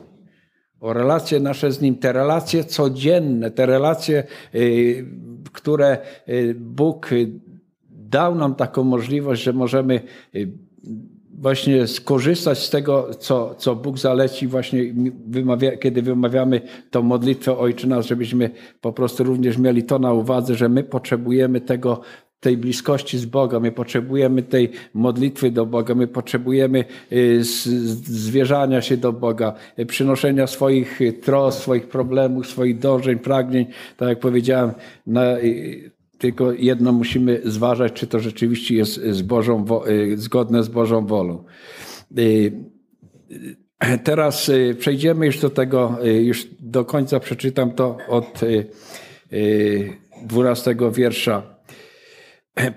S2: o relacje nasze z Nim, te relacje codzienne, te relacje, y, które y, Bóg dał nam taką możliwość, że możemy y, właśnie skorzystać z tego, co, co Bóg zaleci właśnie, wymawia, kiedy wymawiamy tą modlitwę Ojczy Nasz, żebyśmy po prostu również mieli to na uwadze, że my potrzebujemy tego tej bliskości z Boga, my potrzebujemy tej modlitwy do Boga, my potrzebujemy y, zwierzania się do Boga, y, przynoszenia swoich trosk, swoich problemów, swoich dążeń, pragnień. Tak jak powiedziałem, na, y, tylko jedno musimy zważać, czy to rzeczywiście jest z Bożą, zgodne z Bożą wolą. Teraz przejdziemy już do tego, już do końca przeczytam to od 12 wiersza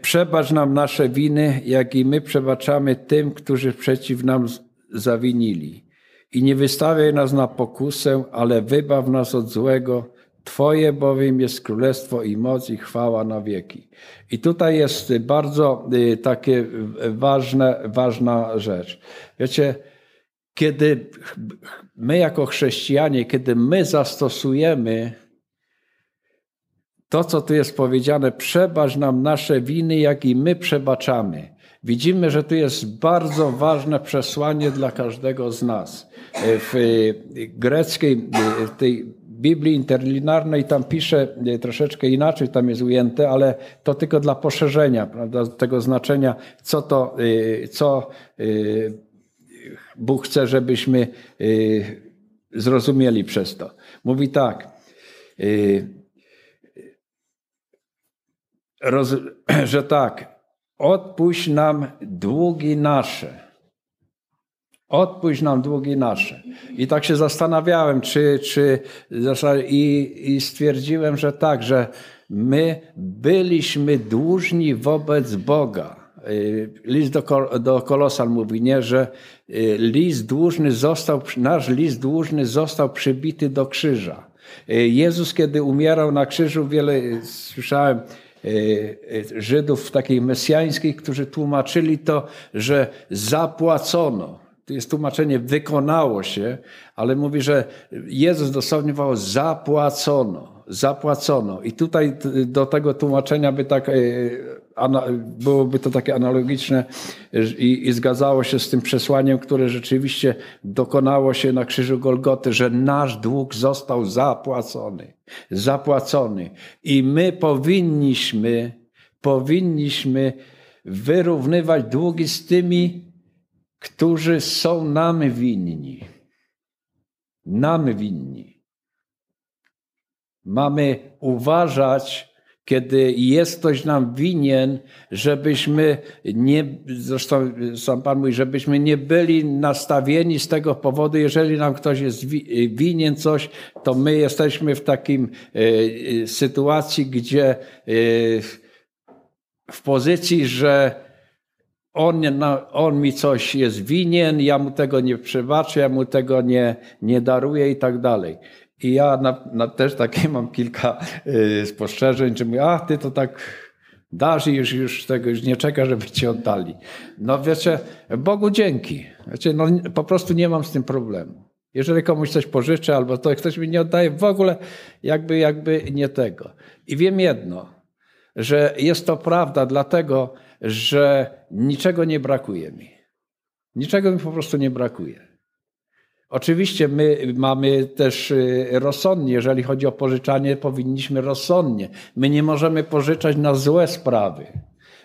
S2: Przebacz nam nasze winy, jak i my przebaczamy tym, którzy przeciw nam zawinili. I nie wystawiaj nas na pokusę, ale wybaw nas od złego. Twoje bowiem jest królestwo i moc i chwała na wieki. I tutaj jest bardzo y, takie ważne, ważna rzecz. Wiecie, kiedy my jako chrześcijanie, kiedy my zastosujemy to, co tu jest powiedziane, przebacz nam nasze winy, jak i my przebaczamy. Widzimy, że tu jest bardzo ważne przesłanie dla każdego z nas. W greckiej, w tej Biblii interlinarnej tam pisze troszeczkę inaczej, tam jest ujęte, ale to tylko dla poszerzenia prawda, tego znaczenia, co to, co Bóg chce, żebyśmy zrozumieli przez to. Mówi tak, roz, że tak, odpuść nam długi nasze. Odpuść nam długi nasze. I tak się zastanawiałem, czy, czy i, i stwierdziłem, że tak, że my byliśmy dłużni wobec Boga. Y, list do, do mówi, nie, że y, list dłużny został, nasz list dłużny został przybity do krzyża. Y, Jezus, kiedy umierał na krzyżu, wiele słyszałem, Żydów takich mesjańskich, którzy tłumaczyli to, że zapłacono. Jest tłumaczenie wykonało się, ale mówi, że Jezus dosłownie zapłacono, zapłacono. I tutaj do tego tłumaczenia by tak, byłoby to takie analogiczne i, i zgadzało się z tym przesłaniem, które rzeczywiście dokonało się na krzyżu Golgoty, że nasz dług został zapłacony. Zapłacony. I my powinniśmy, powinniśmy wyrównywać długi z tymi, którzy są nam winni. Nam winni. Mamy uważać, kiedy jest ktoś nam winien, żebyśmy nie, zresztą sam Pan mówi, żebyśmy nie byli nastawieni z tego powodu, jeżeli nam ktoś jest winien coś, to my jesteśmy w takim y, sytuacji, gdzie y, w pozycji, że on, on mi coś jest winien, ja mu tego nie przebaczę, ja mu tego nie, nie daruję i tak dalej. I ja na, na też takie mam kilka y, spostrzeżeń, że mówię, a ty to tak dasz i już, już tego już nie czeka, żeby ci oddali. No wiecie, Bogu dzięki. Wiecie, no, po prostu nie mam z tym problemu. Jeżeli komuś coś pożyczę albo to ktoś mi nie oddaje, w ogóle jakby, jakby nie tego. I wiem jedno, że jest to prawda dlatego, że niczego nie brakuje mi. Niczego mi po prostu nie brakuje. Oczywiście my mamy też y, rozsądnie, jeżeli chodzi o pożyczanie, powinniśmy rozsądnie. My nie możemy pożyczać na złe sprawy.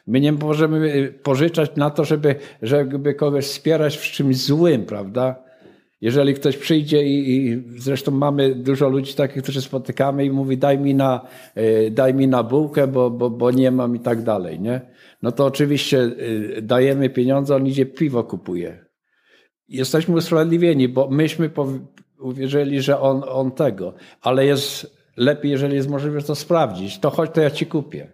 S2: My nie możemy y, pożyczać na to, żeby, żeby kogoś wspierać w czymś złym, prawda? Jeżeli ktoś przyjdzie i, i, zresztą mamy dużo ludzi takich, którzy spotykamy i mówi daj mi na, y, daj mi na bułkę, bo, bo, bo nie mam i tak dalej, nie? No to oczywiście dajemy pieniądze, on idzie piwo kupuje jesteśmy usprawiedliwieni, bo myśmy uwierzyli, że on, on tego, ale jest lepiej, jeżeli jest możliwe to sprawdzić, to chodź, to ja ci kupię.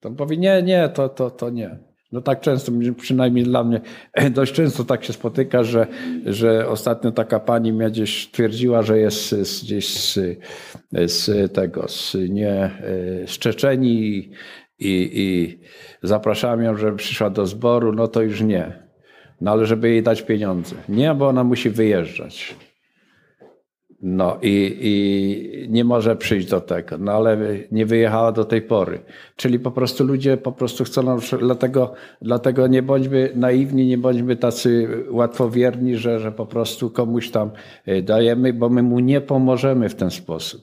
S2: To on powie, nie, nie, to, to, to nie. No tak często, przynajmniej dla mnie, dość często tak się spotyka, że, że ostatnio taka pani mnie gdzieś twierdziła, że jest z, gdzieś z, z tego, z, nie, z Czeczeni i, i, zapraszałem ją, żeby przyszła do zboru, no to już nie. No ale żeby jej dać pieniądze. Nie, bo ona musi wyjeżdżać. No i, i nie może przyjść do tego, no ale nie wyjechała do tej pory. Czyli po prostu ludzie po prostu chcą, dlatego, dlatego nie bądźmy naiwni, nie bądźmy tacy łatwowierni, że, że po prostu komuś tam e, dajemy, bo my mu nie pomożemy w ten sposób.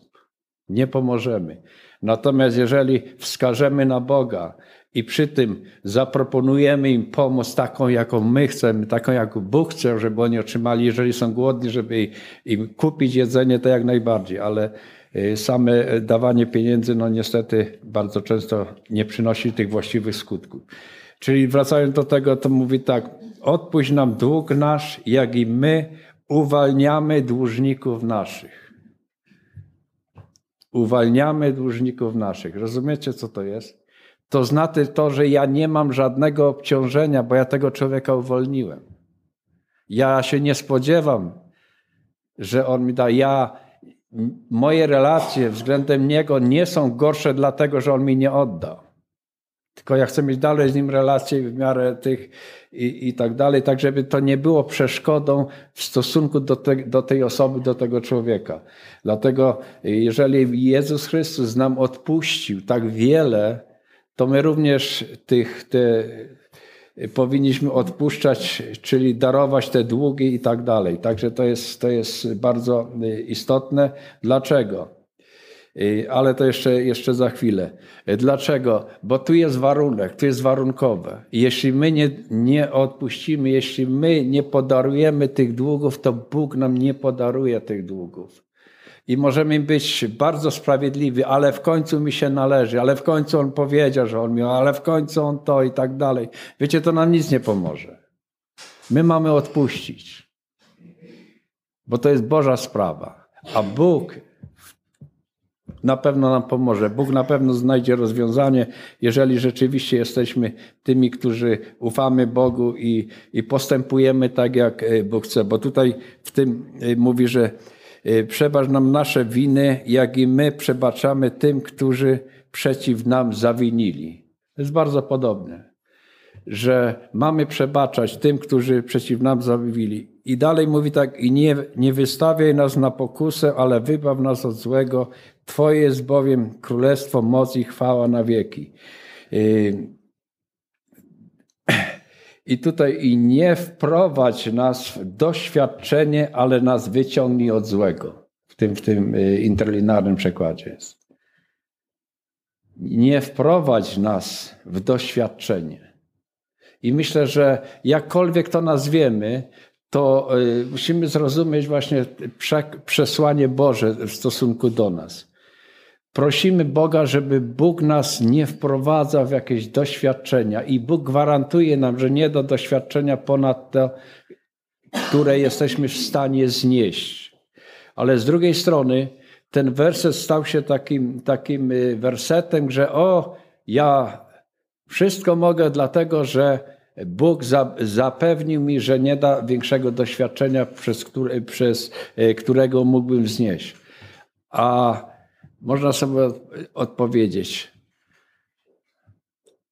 S2: Nie pomożemy. Natomiast jeżeli wskażemy na Boga, i przy tym zaproponujemy im pomoc taką, jaką my chcemy, taką, jak Bóg chce, żeby oni otrzymali, jeżeli są głodni, żeby im kupić jedzenie, to jak najbardziej, ale y, same dawanie pieniędzy, no niestety bardzo często nie przynosi tych właściwych skutków. Czyli wracając do tego, to mówi tak, odpuść nam dług nasz, jak i my uwalniamy dłużników naszych. Uwalniamy dłużników naszych. Rozumiecie, co to jest? to znaczy to, że ja nie mam żadnego obciążenia, bo ja tego człowieka uwolniłem. Ja się nie spodziewam, że on mi da. Ja, moje relacje względem niego nie są gorsze dlatego, że on mi nie odda. Tylko ja chcę mieć dalej z nim relacje w miarę tych i, i tak dalej, tak żeby to nie było przeszkodą w stosunku do, te, do tej osoby, do tego człowieka. Dlatego, jeżeli Jezus Chrystus nam odpuścił tak wiele, to my również tych, te, powinniśmy odpuszczać, czyli darować te długi i tak dalej. Także to jest, to jest bardzo istotne. Dlaczego? Ale to jeszcze, jeszcze za chwilę. Dlaczego? Bo tu jest warunek, tu jest warunkowe. Jeśli my nie, nie odpuścimy, jeśli my nie podarujemy tych długów, to Bóg nam nie podaruje tych długów i możemy być bardzo sprawiedliwi, ale w końcu mi się należy, ale w końcu on powiedział, że on miał, ale w końcu on to i tak dalej. Wiecie, to nam nic nie pomoże. My mamy odpuścić, bo to jest Boża sprawa, a Bóg na pewno nam pomoże. Bóg na pewno znajdzie rozwiązanie, jeżeli rzeczywiście jesteśmy tymi, którzy ufamy Bogu i, i postępujemy tak, jak e, Bóg chce. Bo tutaj w tym e, mówi, że Y, przebacz nam nasze winy, jak i my przebaczamy tym, którzy przeciw nam zawinili. To jest bardzo podobne, że mamy przebaczać tym, którzy przeciw nam zawinili. I dalej mówi tak, i nie, nie wystawiaj nas na pokusę, ale wybaw nas od złego. Twoje jest bowiem królestwo, moc i chwała na wieki. Yy, I tutaj i nie wprowadź nas w doświadczenie, ale nas wyciągnij od złego. W tym, w tym y, interlinarnym przekładzie jest. Nie wprowadź nas w doświadczenie. I myślę, że jakkolwiek to nazwiemy, to y, musimy zrozumieć właśnie przesłanie Boże w stosunku do nas. Prosimy Boga, żeby Bóg nas nie wprowadzał w jakieś doświadczenia i Bóg gwarantuje nam, że nie do doświadczenia ponad to, które jesteśmy w stanie znieść. Ale z drugiej strony ten werset stał się takim, takim y, wersetem, że o, ja wszystko mogę dlatego, że Bóg zapewnił mi, że nie da większego doświadczenia, przez, przez y, którego mógłbym znieść. A można sobie odpowiedzieć.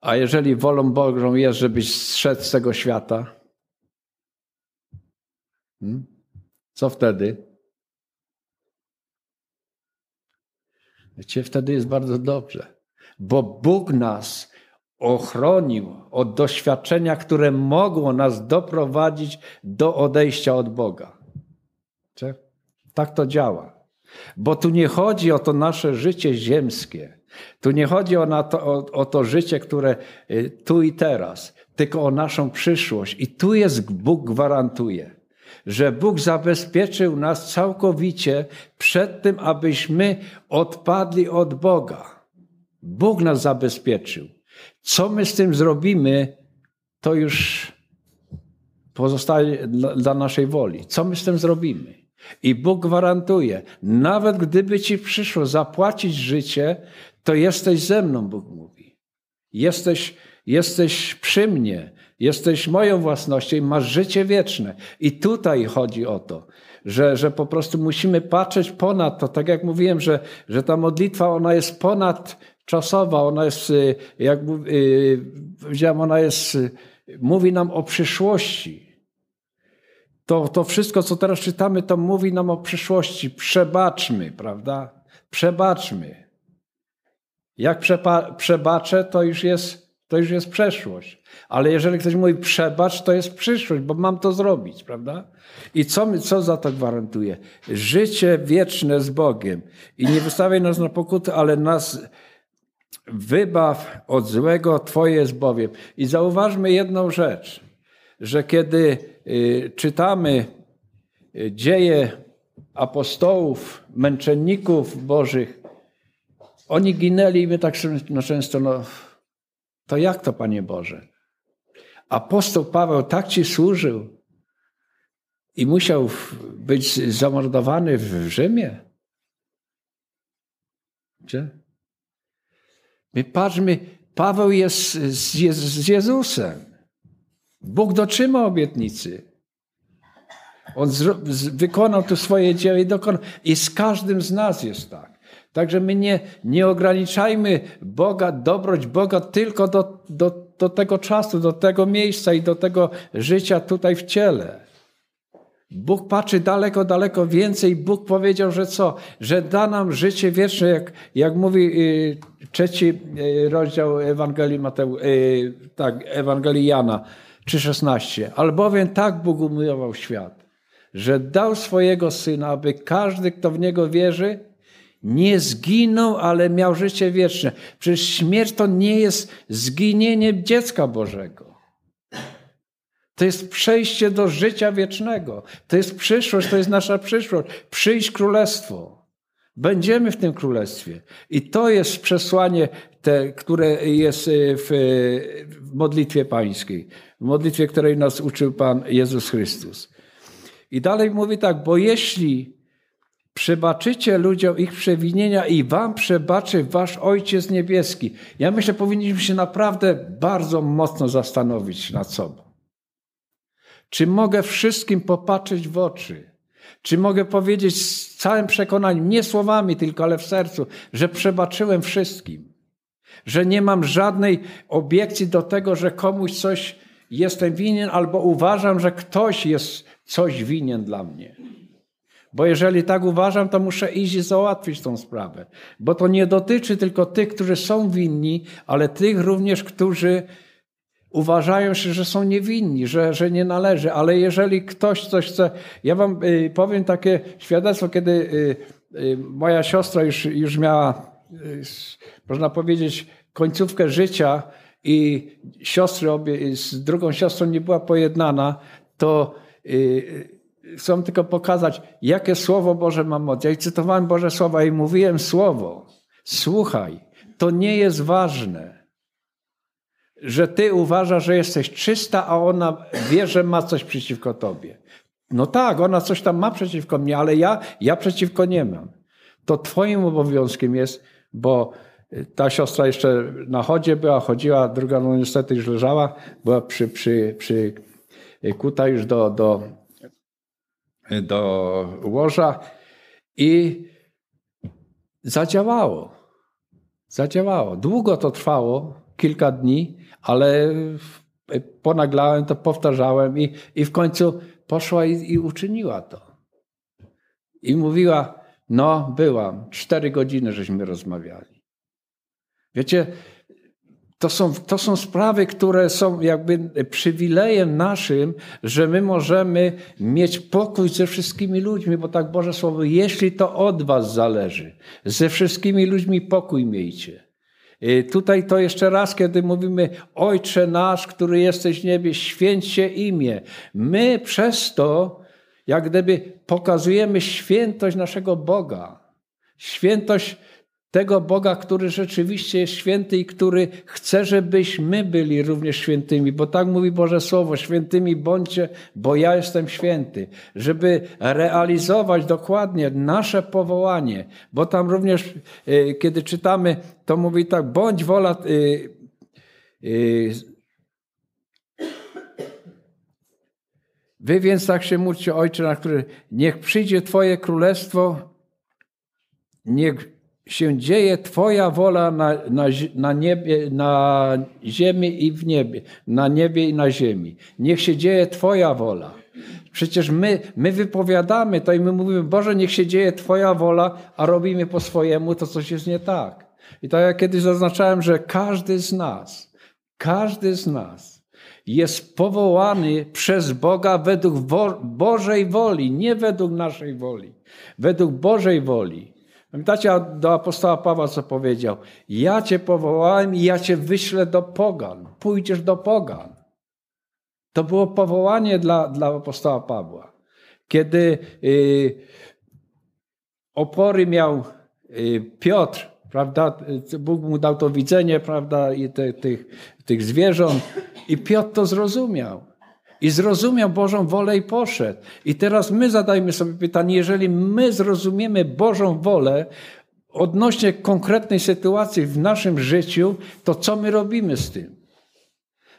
S2: A jeżeli wolą Bożą jest, żebyś zszedł z tego świata, hmm? co wtedy? Wiecie, wtedy jest bardzo dobrze, bo Bóg nas ochronił od doświadczenia, które mogło nas doprowadzić do odejścia od Boga. Tak to działa. Bo tu nie chodzi o to nasze życie ziemskie. Tu nie chodzi o, to, o, o to życie, które y, tu i teraz, tylko o naszą przyszłość. I tu jest Bóg gwarantuje, że Bóg zabezpieczył nas całkowicie przed tym, abyśmy odpadli od Boga. Bóg nas zabezpieczył. Co my z tym zrobimy, to już pozostaje dla, dla naszej woli. Co my z tym zrobimy? I Bóg gwarantuje, nawet gdyby ci przyszło zapłacić życie, to jesteś ze mną, Bóg mówi. Jesteś, jesteś przy mnie, jesteś moją własnością i masz życie wieczne. I tutaj chodzi o to, że, że po prostu musimy patrzeć ponad to. Tak jak mówiłem, że, że ta modlitwa, ona jest ponadczasowa, ona jest, y, jak y, powiedziałem, ona jest, y, mówi nam o przyszłości to, to wszystko, co teraz czytamy, to mówi nam o przyszłości. Przebaczmy, prawda? Przebaczmy. Jak przebaczę, to już, jest, to już jest przeszłość. Ale jeżeli ktoś mówi przebacz, to jest przyszłość, bo mam to zrobić, prawda? I co, co za to gwarantuje? Życie wieczne z Bogiem. I nie wystawiaj nas na pokutę, ale nas wybaw od złego, Twoje jest bowiem. I zauważmy jedną rzecz, że kiedy Y, czytamy y, dzieje apostołów, męczenników bożych, oni ginęli i my tak no często, no to jak to, Panie Boże? Apostoł Paweł tak Ci służył i musiał być zamordowany w Rzymie? Gdzie? My patrzmy, Paweł jest z Jezusem. Bóg dotrzyma obietnicy. On wykonał to swoje dzieło i dokonał. I z każdym z nas jest tak. Także my nie, nie ograniczajmy Boga, dobroć Boga tylko do, do, do tego czasu, do tego miejsca i do tego życia tutaj w ciele. Bóg patrzy daleko, daleko więcej. Bóg powiedział, że co? Że da nam życie wieczne, jak, jak mówi y, trzeci y, rozdział Ewangelii Mateusz, y, tak, Ewangelii Jana 3,16. Albowiem tak Bóg umiłował świat, że dał swojego Syna, aby każdy, kto w Niego wierzy, nie zginął, ale miał życie wieczne. Przecież śmierć to nie jest zginienie dziecka Bożego. To jest przejście do życia wiecznego. To jest przyszłość, to jest nasza przyszłość. Przyjść królestwo. Będziemy w tym królestwie. I to jest przesłanie, te, które jest w, w modlitwie pańskiej w modlitwie, której nas uczył Pan Jezus Chrystus. I dalej mówi tak, bo jeśli przebaczycie ludziom ich przewinienia i wam przebaczy wasz Ojciec Niebieski. Ja myślę, powinniśmy się naprawdę bardzo mocno zastanowić nad sobą. Czy mogę wszystkim popatrzeć w oczy? Czy mogę powiedzieć z całym przekonaniem, nie słowami tylko, ale w sercu, że przebaczyłem wszystkim? Że nie mam żadnej obiekcji do tego, że komuś coś jestem winien, albo uważam, że ktoś jest coś winien dla mnie. Bo jeżeli tak uważam, to muszę iść i załatwić tą sprawę. Bo to nie dotyczy tylko tych, którzy są winni, ale tych również, którzy uważają się, że są niewinni, że, że nie należy. Ale jeżeli ktoś coś chce. Ja wam y, powiem takie świadectwo, kiedy y, y, moja siostra już, już miała, można powiedzieć, końcówkę życia i siostry obie, z drugą siostrą nie była pojednana, to chcę tylko pokazać, jakie Słowo Boże ma moc. Ja cytowałem Boże Słowa i mówiłem Słowo. Słuchaj, to nie jest ważne, że ty uważasz, że jesteś czysta, a ona wie, że ma coś przeciwko tobie. No tak, ona coś tam ma przeciwko mnie, ale ja, ja przeciwko nie mam. To twoim obowiązkiem jest, bo ta siostra jeszcze na chodzie była, chodziła, druga no niestety już leżała, była przy, przy, przy kuta już do, do do łoża i zadziałało. Zadziałało. Długo to trwało, kilka dni, ale ponaglałem to, powtarzałem i, i w końcu poszła i, i uczyniła to. I mówiła, no byłam, cztery godziny żeśmy rozmawiali. Wiecie, to są, to są sprawy, które są jakby przywilejem naszym, że my możemy mieć pokój ze wszystkimi ludźmi, bo tak Boże Słowo, jeśli to od Was zależy, ze wszystkimi ludźmi pokój miejcie. I tutaj to jeszcze raz, kiedy mówimy Ojcze nasz, który jesteś w niebie, święć się imię. My przez to, jak gdyby pokazujemy świętość naszego Boga. Świętość tego Boga, który rzeczywiście jest święty i który chce, żebyśmy byli również świętymi, bo tak mówi Boże Słowo, świętymi bądźcie, bo ja jestem święty, żeby realizować dokładnie nasze powołanie, bo tam również, y, kiedy czytamy, to mówi tak, bądź wola. Yy, yy, Wy więc tak się módlcie, Ojcze, na który niech przyjdzie Twoje królestwo, niech się dzieje Twoja wola na, na, na, niebie, na ziemi i w niebie, na niebie i na ziemi. Niech się dzieje Twoja wola. Przecież my, my wypowiadamy to i my mówimy, Boże, niech się dzieje Twoja wola, a robimy po swojemu, to coś jest nie tak. I tak jak kiedyś zaznaczałem, że każdy z nas, każdy z nas jest powołany przez Boga według Bożej woli, nie według naszej woli, według Bożej woli. Pamiętacie do apostoła Pawła, co powiedział? Ja cię powołałem i ja cię wyślę do pogan. Pójdziesz do pogan. To było powołanie dla, dla apostoła Pawła. Kiedy y, opory miał y, Piotr, prawda? Bóg mu dał to widzenie, prawda? I te, tych, tych zwierząt. I Piotr to zrozumiał. I zrozumiał Bożą wolę i poszedł. I teraz my zadajmy sobie pytanie, jeżeli my zrozumiemy Bożą wolę odnośnie konkretnej sytuacji w naszym życiu, to co my robimy z tym?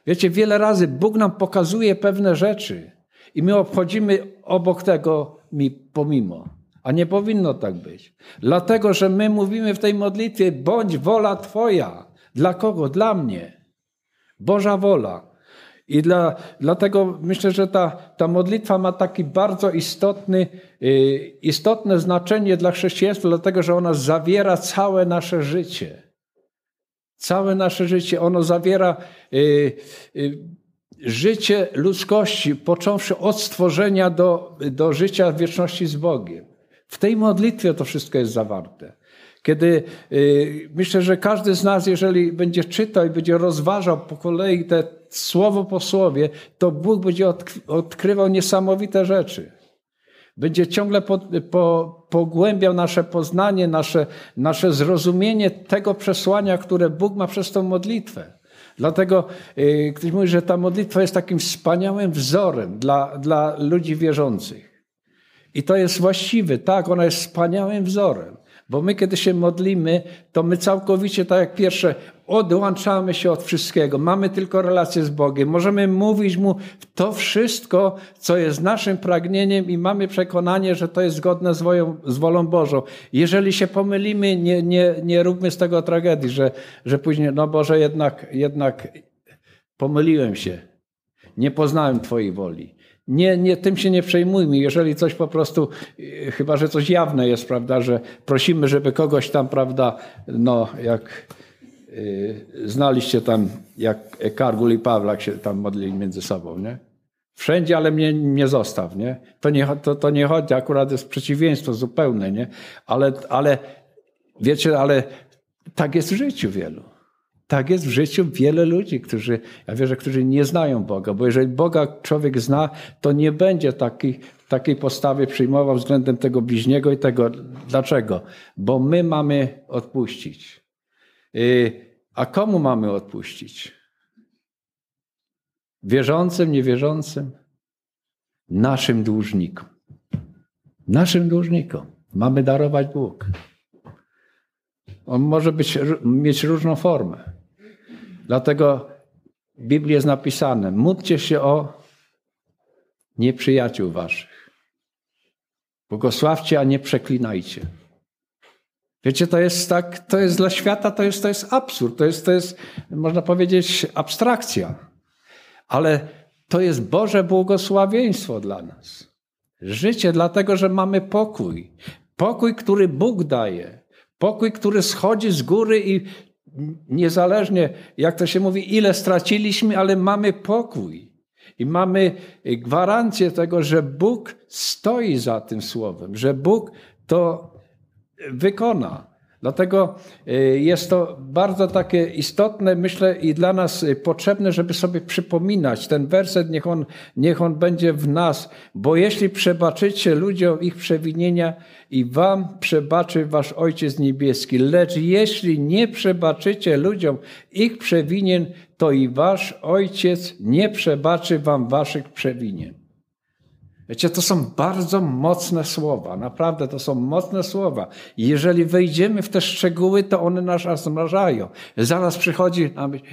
S2: Wiecie, wiele razy Bóg nam pokazuje pewne rzeczy i my obchodzimy obok tego mi pomimo. A nie powinno tak być. Dlatego, że my mówimy w tej modlitwie, bądź wola Twoja. Dla kogo? Dla mnie. Boża wola. I dla, dlatego myślę, że ta, ta modlitwa ma taki bardzo istotny, y, istotne znaczenie dla chrześcijaństwa, dlatego że ona zawiera całe nasze życie. Całe nasze życie. Ono zawiera y, y, życie ludzkości, począwszy od stworzenia do, do życia wieczności z Bogiem. W tej modlitwie to wszystko jest zawarte. Kiedy y, myślę, że każdy z nas, jeżeli będzie czytał i będzie rozważał po kolei te słowo po słowie, to Bóg będzie odkrywał niesamowite rzeczy. Będzie ciągle po, po, pogłębiał nasze poznanie, nasze, nasze zrozumienie tego przesłania, które Bóg ma przez tą modlitwę. Dlatego yy, ktoś mówi, że ta modlitwa jest takim wspaniałym wzorem dla, dla ludzi wierzących. I to jest właściwe, tak, ona jest wspaniałym wzorem. Bo my, kiedy się modlimy, to my całkowicie, tak jak pierwsze, odłączamy się od wszystkiego, mamy tylko relację z Bogiem, możemy mówić Mu to wszystko, co jest naszym pragnieniem i mamy przekonanie, że to jest zgodne z, wolą, z wolą Bożą. Jeżeli się pomylimy, nie, nie, nie róbmy z tego tragedii, że, że później, no Boże, jednak, jednak pomyliłem się, nie poznałem Twojej woli. Nie, nie, tym się nie przejmujmy. Jeżeli coś po prostu, e, chyba że coś jawne jest, prawda, że prosimy, żeby kogoś tam, prawda, no jak yy, znaliście tam, jak Kargul i Pawlak się tam modlili między sobą, nie? Wszędzie, ale mnie nie zostaw, nie? To nie, to, to nie chodzi, akurat jest przeciwieństwo zupełne, nie? Ale, ale wiecie, ale tak jest w życiu wielu. Tak jest w życiu wiele ludzi, którzy, ja wierzę, którzy nie znają Boga, bo jeżeli Boga człowiek zna, to nie będzie taki, takiej postawy przyjmował względem tego bliźniego i tego. Dlaczego? Bo my mamy odpuścić. Y, a komu mamy odpuścić? Wierzącym, niewierzącym? Naszym dłużnikom. Naszym dłużnikom. Mamy darować Bóg. On może być, mieć różną formę. Dlatego w Biblii jest napisane: módlcie się o nieprzyjaciół waszych. Błogosławcie, a nie przeklinajcie. Wiecie, to jest tak, to jest dla świata, to jest, to jest absurd, to jest, to jest, można powiedzieć, abstrakcja. Ale to jest Boże błogosławieństwo dla nas. Życie, dlatego że mamy pokój. Pokój, który Bóg daje. Pokój, który schodzi z góry i niezależnie, jak to się mówi, ile straciliśmy, ale mamy pokój. I mamy gwarancję tego, że Bóg stoi za tym słowem, że Bóg to wykona. Dlatego y, jest to bardzo takie istotne, myślę, i dla nas y, potrzebne, żeby sobie przypominać ten werset, niech on, niech on będzie w nas, bo jeśli przebaczycie ludziom ich przewinienia, i wam przebaczy wasz Ojciec Niebieski. Lecz jeśli nie przebaczycie ludziom ich przewinien, to i wasz Ojciec nie przebaczy wam waszych przewinien. Wiecie, to są bardzo mocne słowa, naprawdę to są mocne słowa. Jeżeli wejdziemy w te szczegóły, to one nas rozmrażają. Zaraz przychodzi na myśl,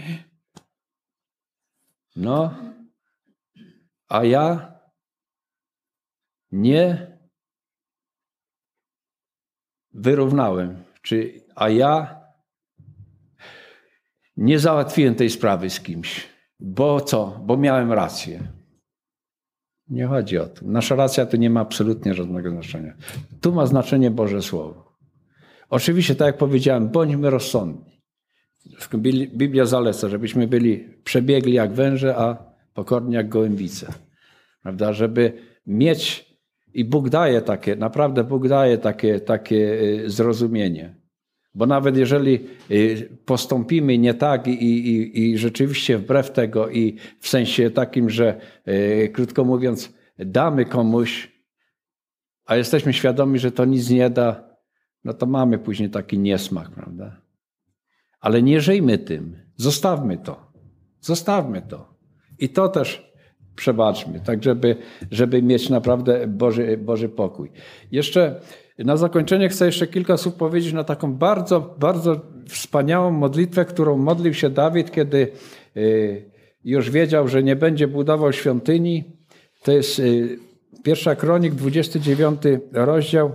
S2: no, a ja nie wyrównałem, czy, a ja nie załatwiłem tej sprawy z kimś. Bo co? Bo miałem rację. Nie chodzi o to. Nasza racja tu nie ma absolutnie żadnego znaczenia. Tu ma znaczenie Boże Słowo. Oczywiście, tak jak powiedziałem, bądźmy rozsądni. Biblia zaleca, żebyśmy byli przebiegli jak węże, a pokorni jak gołębice. Prawda? Żeby mieć, i Bóg daje takie, naprawdę Bóg daje takie, takie y, zrozumienie. Bo nawet jeżeli y, postąpimy nie tak i, i, i rzeczywiście wbrew tego, i w sensie takim, że y, krótko mówiąc, damy komuś, a jesteśmy świadomi, że to nic nie da, no to mamy później taki niesmak, prawda? Ale nie żyjmy tym. Zostawmy to. Zostawmy to. I to też przebaczmy, tak żeby, żeby mieć naprawdę Boży, Boży pokój. Jeszcze na zakończenie chcę jeszcze kilka słów powiedzieć na taką bardzo, bardzo wspaniałą modlitwę, którą modlił się Dawid, kiedy y, już wiedział, że nie będzie budował świątyni. To jest y, pierwsza kronik, 29 rozdział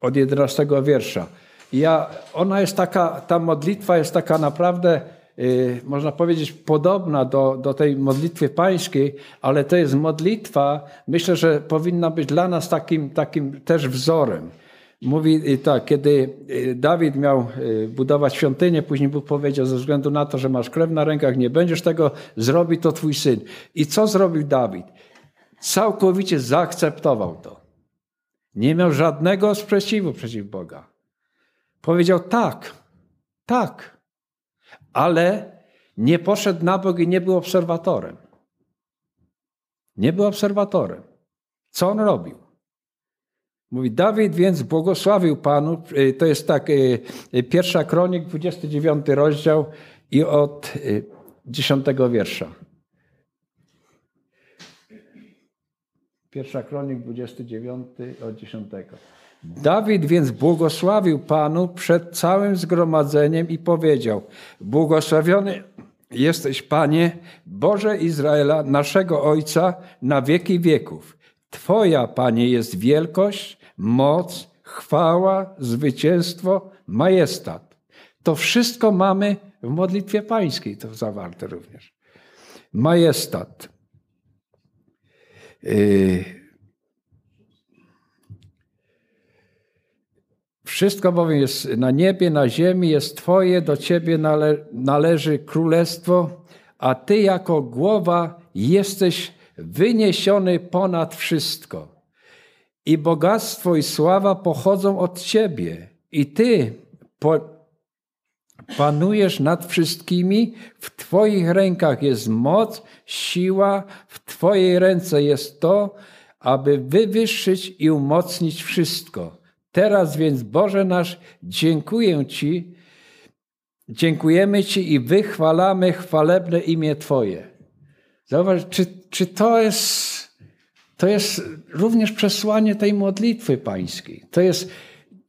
S2: od 11 wiersza. Ja, ona jest taka, ta modlitwa jest taka naprawdę można powiedzieć, podobna do, do tej modlitwy pańskiej, ale to jest modlitwa, myślę, że powinna być dla nas takim, takim też wzorem. Mówi y, tak, kiedy y, Dawid miał budować świątynię, później Bóg powiedział, ze względu na to, że masz krew na rękach, nie będziesz tego, zrobi to twój syn. I co zrobił Dawid? Całkowicie zaakceptował to. Nie miał żadnego sprzeciwu przeciw Boga. Powiedział tak, tak, ale nie poszedł na bok i nie był obserwatorem. Nie był obserwatorem. Co on robił? Mówi, Dawid więc błogosławił Panu, y, to jest tak, y, y, pierwsza kronik, 29 rozdział i od 10 wiersza. Pierwsza kronik, 29 od 10. Dawid więc błogosławił Panu przed całym zgromadzeniem i powiedział: Błogosławiony jesteś, Panie, Boże Izraela, naszego Ojca, na wieki wieków. Twoja, Panie, jest wielkość, moc, chwała, zwycięstwo, majestat. To wszystko mamy w modlitwie pańskiej, to zawarte również. Majestat. Yy. Wszystko bowiem jest na niebie, na ziemi, jest Twoje, do Ciebie nale należy królestwo, a Ty jako głowa jesteś wyniesiony ponad wszystko. I bogactwo i sława pochodzą od Ciebie. I Ty panujesz nad wszystkimi, w Twoich rękach jest moc, siła, w Twojej ręce jest to, aby wywyższyć i umocnić wszystko. Teraz więc, Boże nasz, dziękuję Ci, dziękujemy Ci i wychwalamy chwalebne imię Twoje. Zauważ, czy, czy to jest, to jest również przesłanie tej modlitwy pańskiej. To jest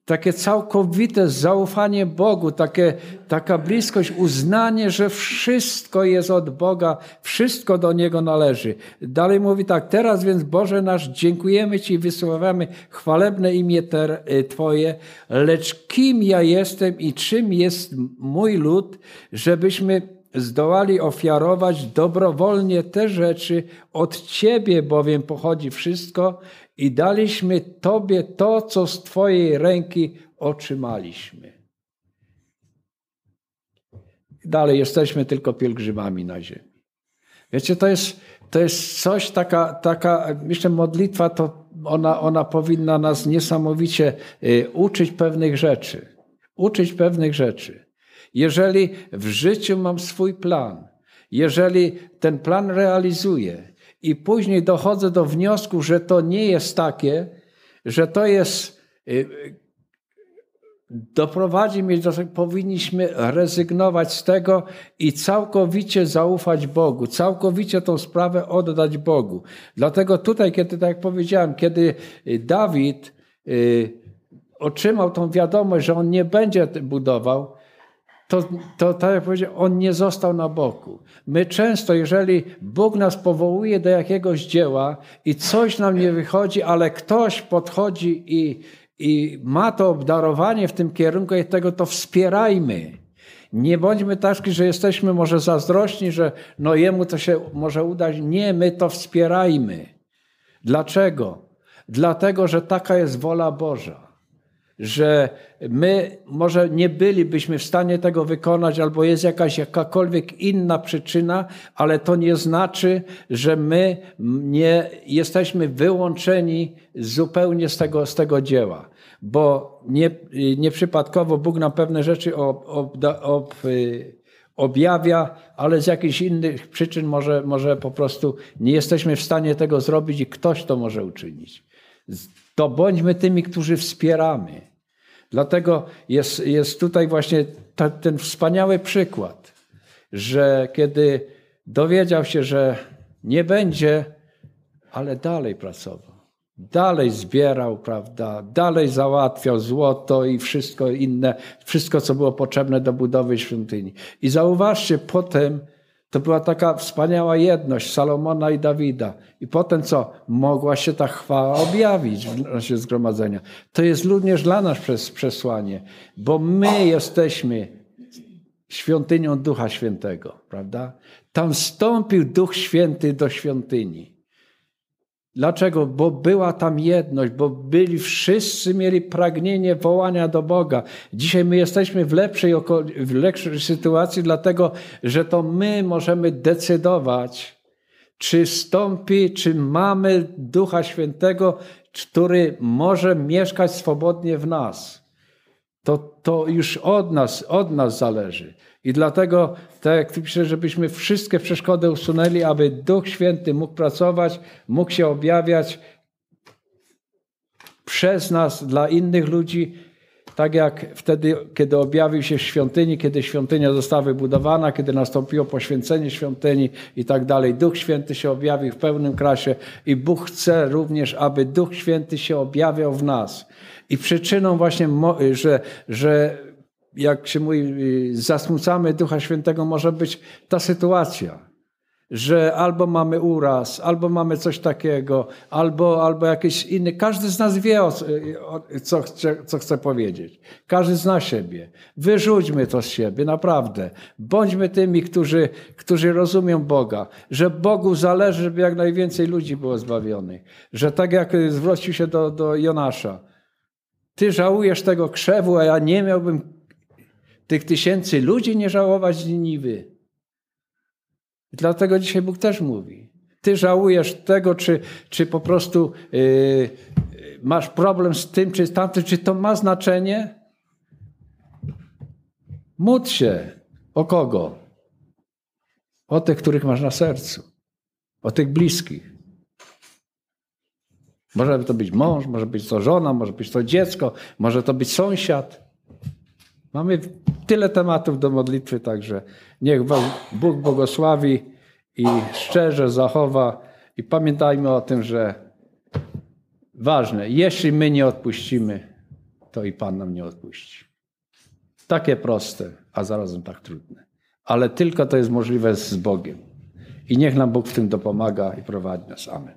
S2: takie całkowite zaufanie Bogu, takie, taka bliskość, uznanie, że wszystko jest od Boga, wszystko do Niego należy. Dalej mówi tak, teraz więc Boże nasz, dziękujemy Ci i wysławiamy chwalebne imię y, Twoje, lecz kim ja jestem i czym jest mój lud, żebyśmy zdołali ofiarować dobrowolnie te rzeczy, od Ciebie bowiem pochodzi wszystko i daliśmy Tobie to, co z Twojej ręki otrzymaliśmy. Dalej jesteśmy tylko pielgrzymami na ziemi. Wiecie, to jest, to jest coś, taka, taka, myślę, modlitwa, to ona, ona powinna nas niesamowicie y, uczyć pewnych rzeczy. Uczyć pewnych rzeczy. Jeżeli w życiu mam swój plan, jeżeli ten plan realizuję i później dochodzę do wniosku, że to nie jest takie, że to jest y, doprowadzi mnie do tego, powinniśmy rezygnować z tego i całkowicie zaufać Bogu, całkowicie tą sprawę oddać Bogu. Dlatego tutaj, kiedy, tak jak powiedziałem, kiedy Dawid y, otrzymał tą wiadomość, że on nie będzie budował, to, to tak jak powiedział, on nie został na boku. My często, jeżeli Bóg nas powołuje do jakiegoś dzieła i coś nam nie wychodzi, ale ktoś podchodzi i, i ma to obdarowanie w tym kierunku i tego to wspierajmy. Nie bądźmy tacy, że jesteśmy może zazdrośni, że no jemu to się może udać. Nie, my to wspierajmy. Dlaczego? Dlatego, że taka jest wola Boża że my może nie bylibyśmy w stanie tego wykonać, albo jest jakaś jakakolwiek inna przyczyna, ale to nie znaczy, że my nie jesteśmy wyłączeni zupełnie z tego, z tego dzieła. Bo nie, nieprzypadkowo Bóg nam pewne rzeczy ob, ob, ob, objawia, ale z jakichś innych przyczyn może, może po prostu nie jesteśmy w stanie tego zrobić i ktoś to może uczynić. To bądźmy tymi, którzy wspieramy Dlatego jest, jest tutaj właśnie ta, ten wspaniały przykład, że kiedy dowiedział się, że nie będzie, ale dalej pracował. Dalej zbierał, prawda? Dalej załatwiał złoto i wszystko inne, wszystko, co było potrzebne do budowy świątyni. I zauważcie, potem to była taka wspaniała jedność Salomona i Dawida. I potem co? Mogła się ta chwała objawić w czasie zgromadzenia. To jest również dla nas przesłanie, bo my jesteśmy świątynią Ducha Świętego, prawda? Tam wstąpił Duch Święty do świątyni. Dlaczego? Bo była tam jedność, bo byli wszyscy mieli pragnienie wołania do Boga. Dzisiaj my jesteśmy w lepszej, w lepszej sytuacji, dlatego że to my możemy decydować, czy stąpi, czy mamy Ducha Świętego, który może mieszkać swobodnie w nas. To, to już od nas, od nas zależy. I dlatego, tak jak ty piszesz, żebyśmy wszystkie przeszkody usunęli, aby Duch Święty mógł pracować, mógł się objawiać przez nas dla innych ludzi. Tak jak wtedy, kiedy objawił się w świątyni, kiedy świątynia została wybudowana, kiedy nastąpiło poświęcenie świątyni i tak dalej. Duch Święty się objawił w pełnym krasie i Bóg chce również, aby Duch Święty się objawiał w nas. I przyczyną właśnie, że, że jak się mówi, zasmucamy Ducha Świętego, może być ta sytuacja że albo mamy uraz, albo mamy coś takiego, albo, albo jakiś inny. Każdy z nas wie, o, co, chce, co chce powiedzieć. Każdy zna siebie. Wyrzućmy to z siebie, naprawdę. Bądźmy tymi, którzy, którzy rozumią Boga, że Bogu zależy, żeby jak najwięcej ludzi było zbawionych. Że tak jak zwrócił się do, do Jonasza, ty żałujesz tego krzewu, a ja nie miałbym tych tysięcy ludzi nie żałować z Niniwy. Dlatego dzisiaj Bóg też mówi. Ty żałujesz tego, czy, czy po prostu yy, masz problem z tym, czy tamtym, czy to ma znaczenie? Módl się. O kogo? O tych, których masz na sercu. O tych bliskich. Może to być mąż, może być to żona, może być to dziecko, może to być sąsiad. Mamy tyle tematów do modlitwy, także niech Bóg błogosławi i szczerze zachowa. I pamiętajmy o tym, że ważne, jeśli my nie odpuścimy, to i Pan nam nie odpuści. Takie proste, a zarazem tak trudne. Ale tylko to jest możliwe z Bogiem. I niech nam Bóg w tym dopomaga i prowadzi nas. Amen.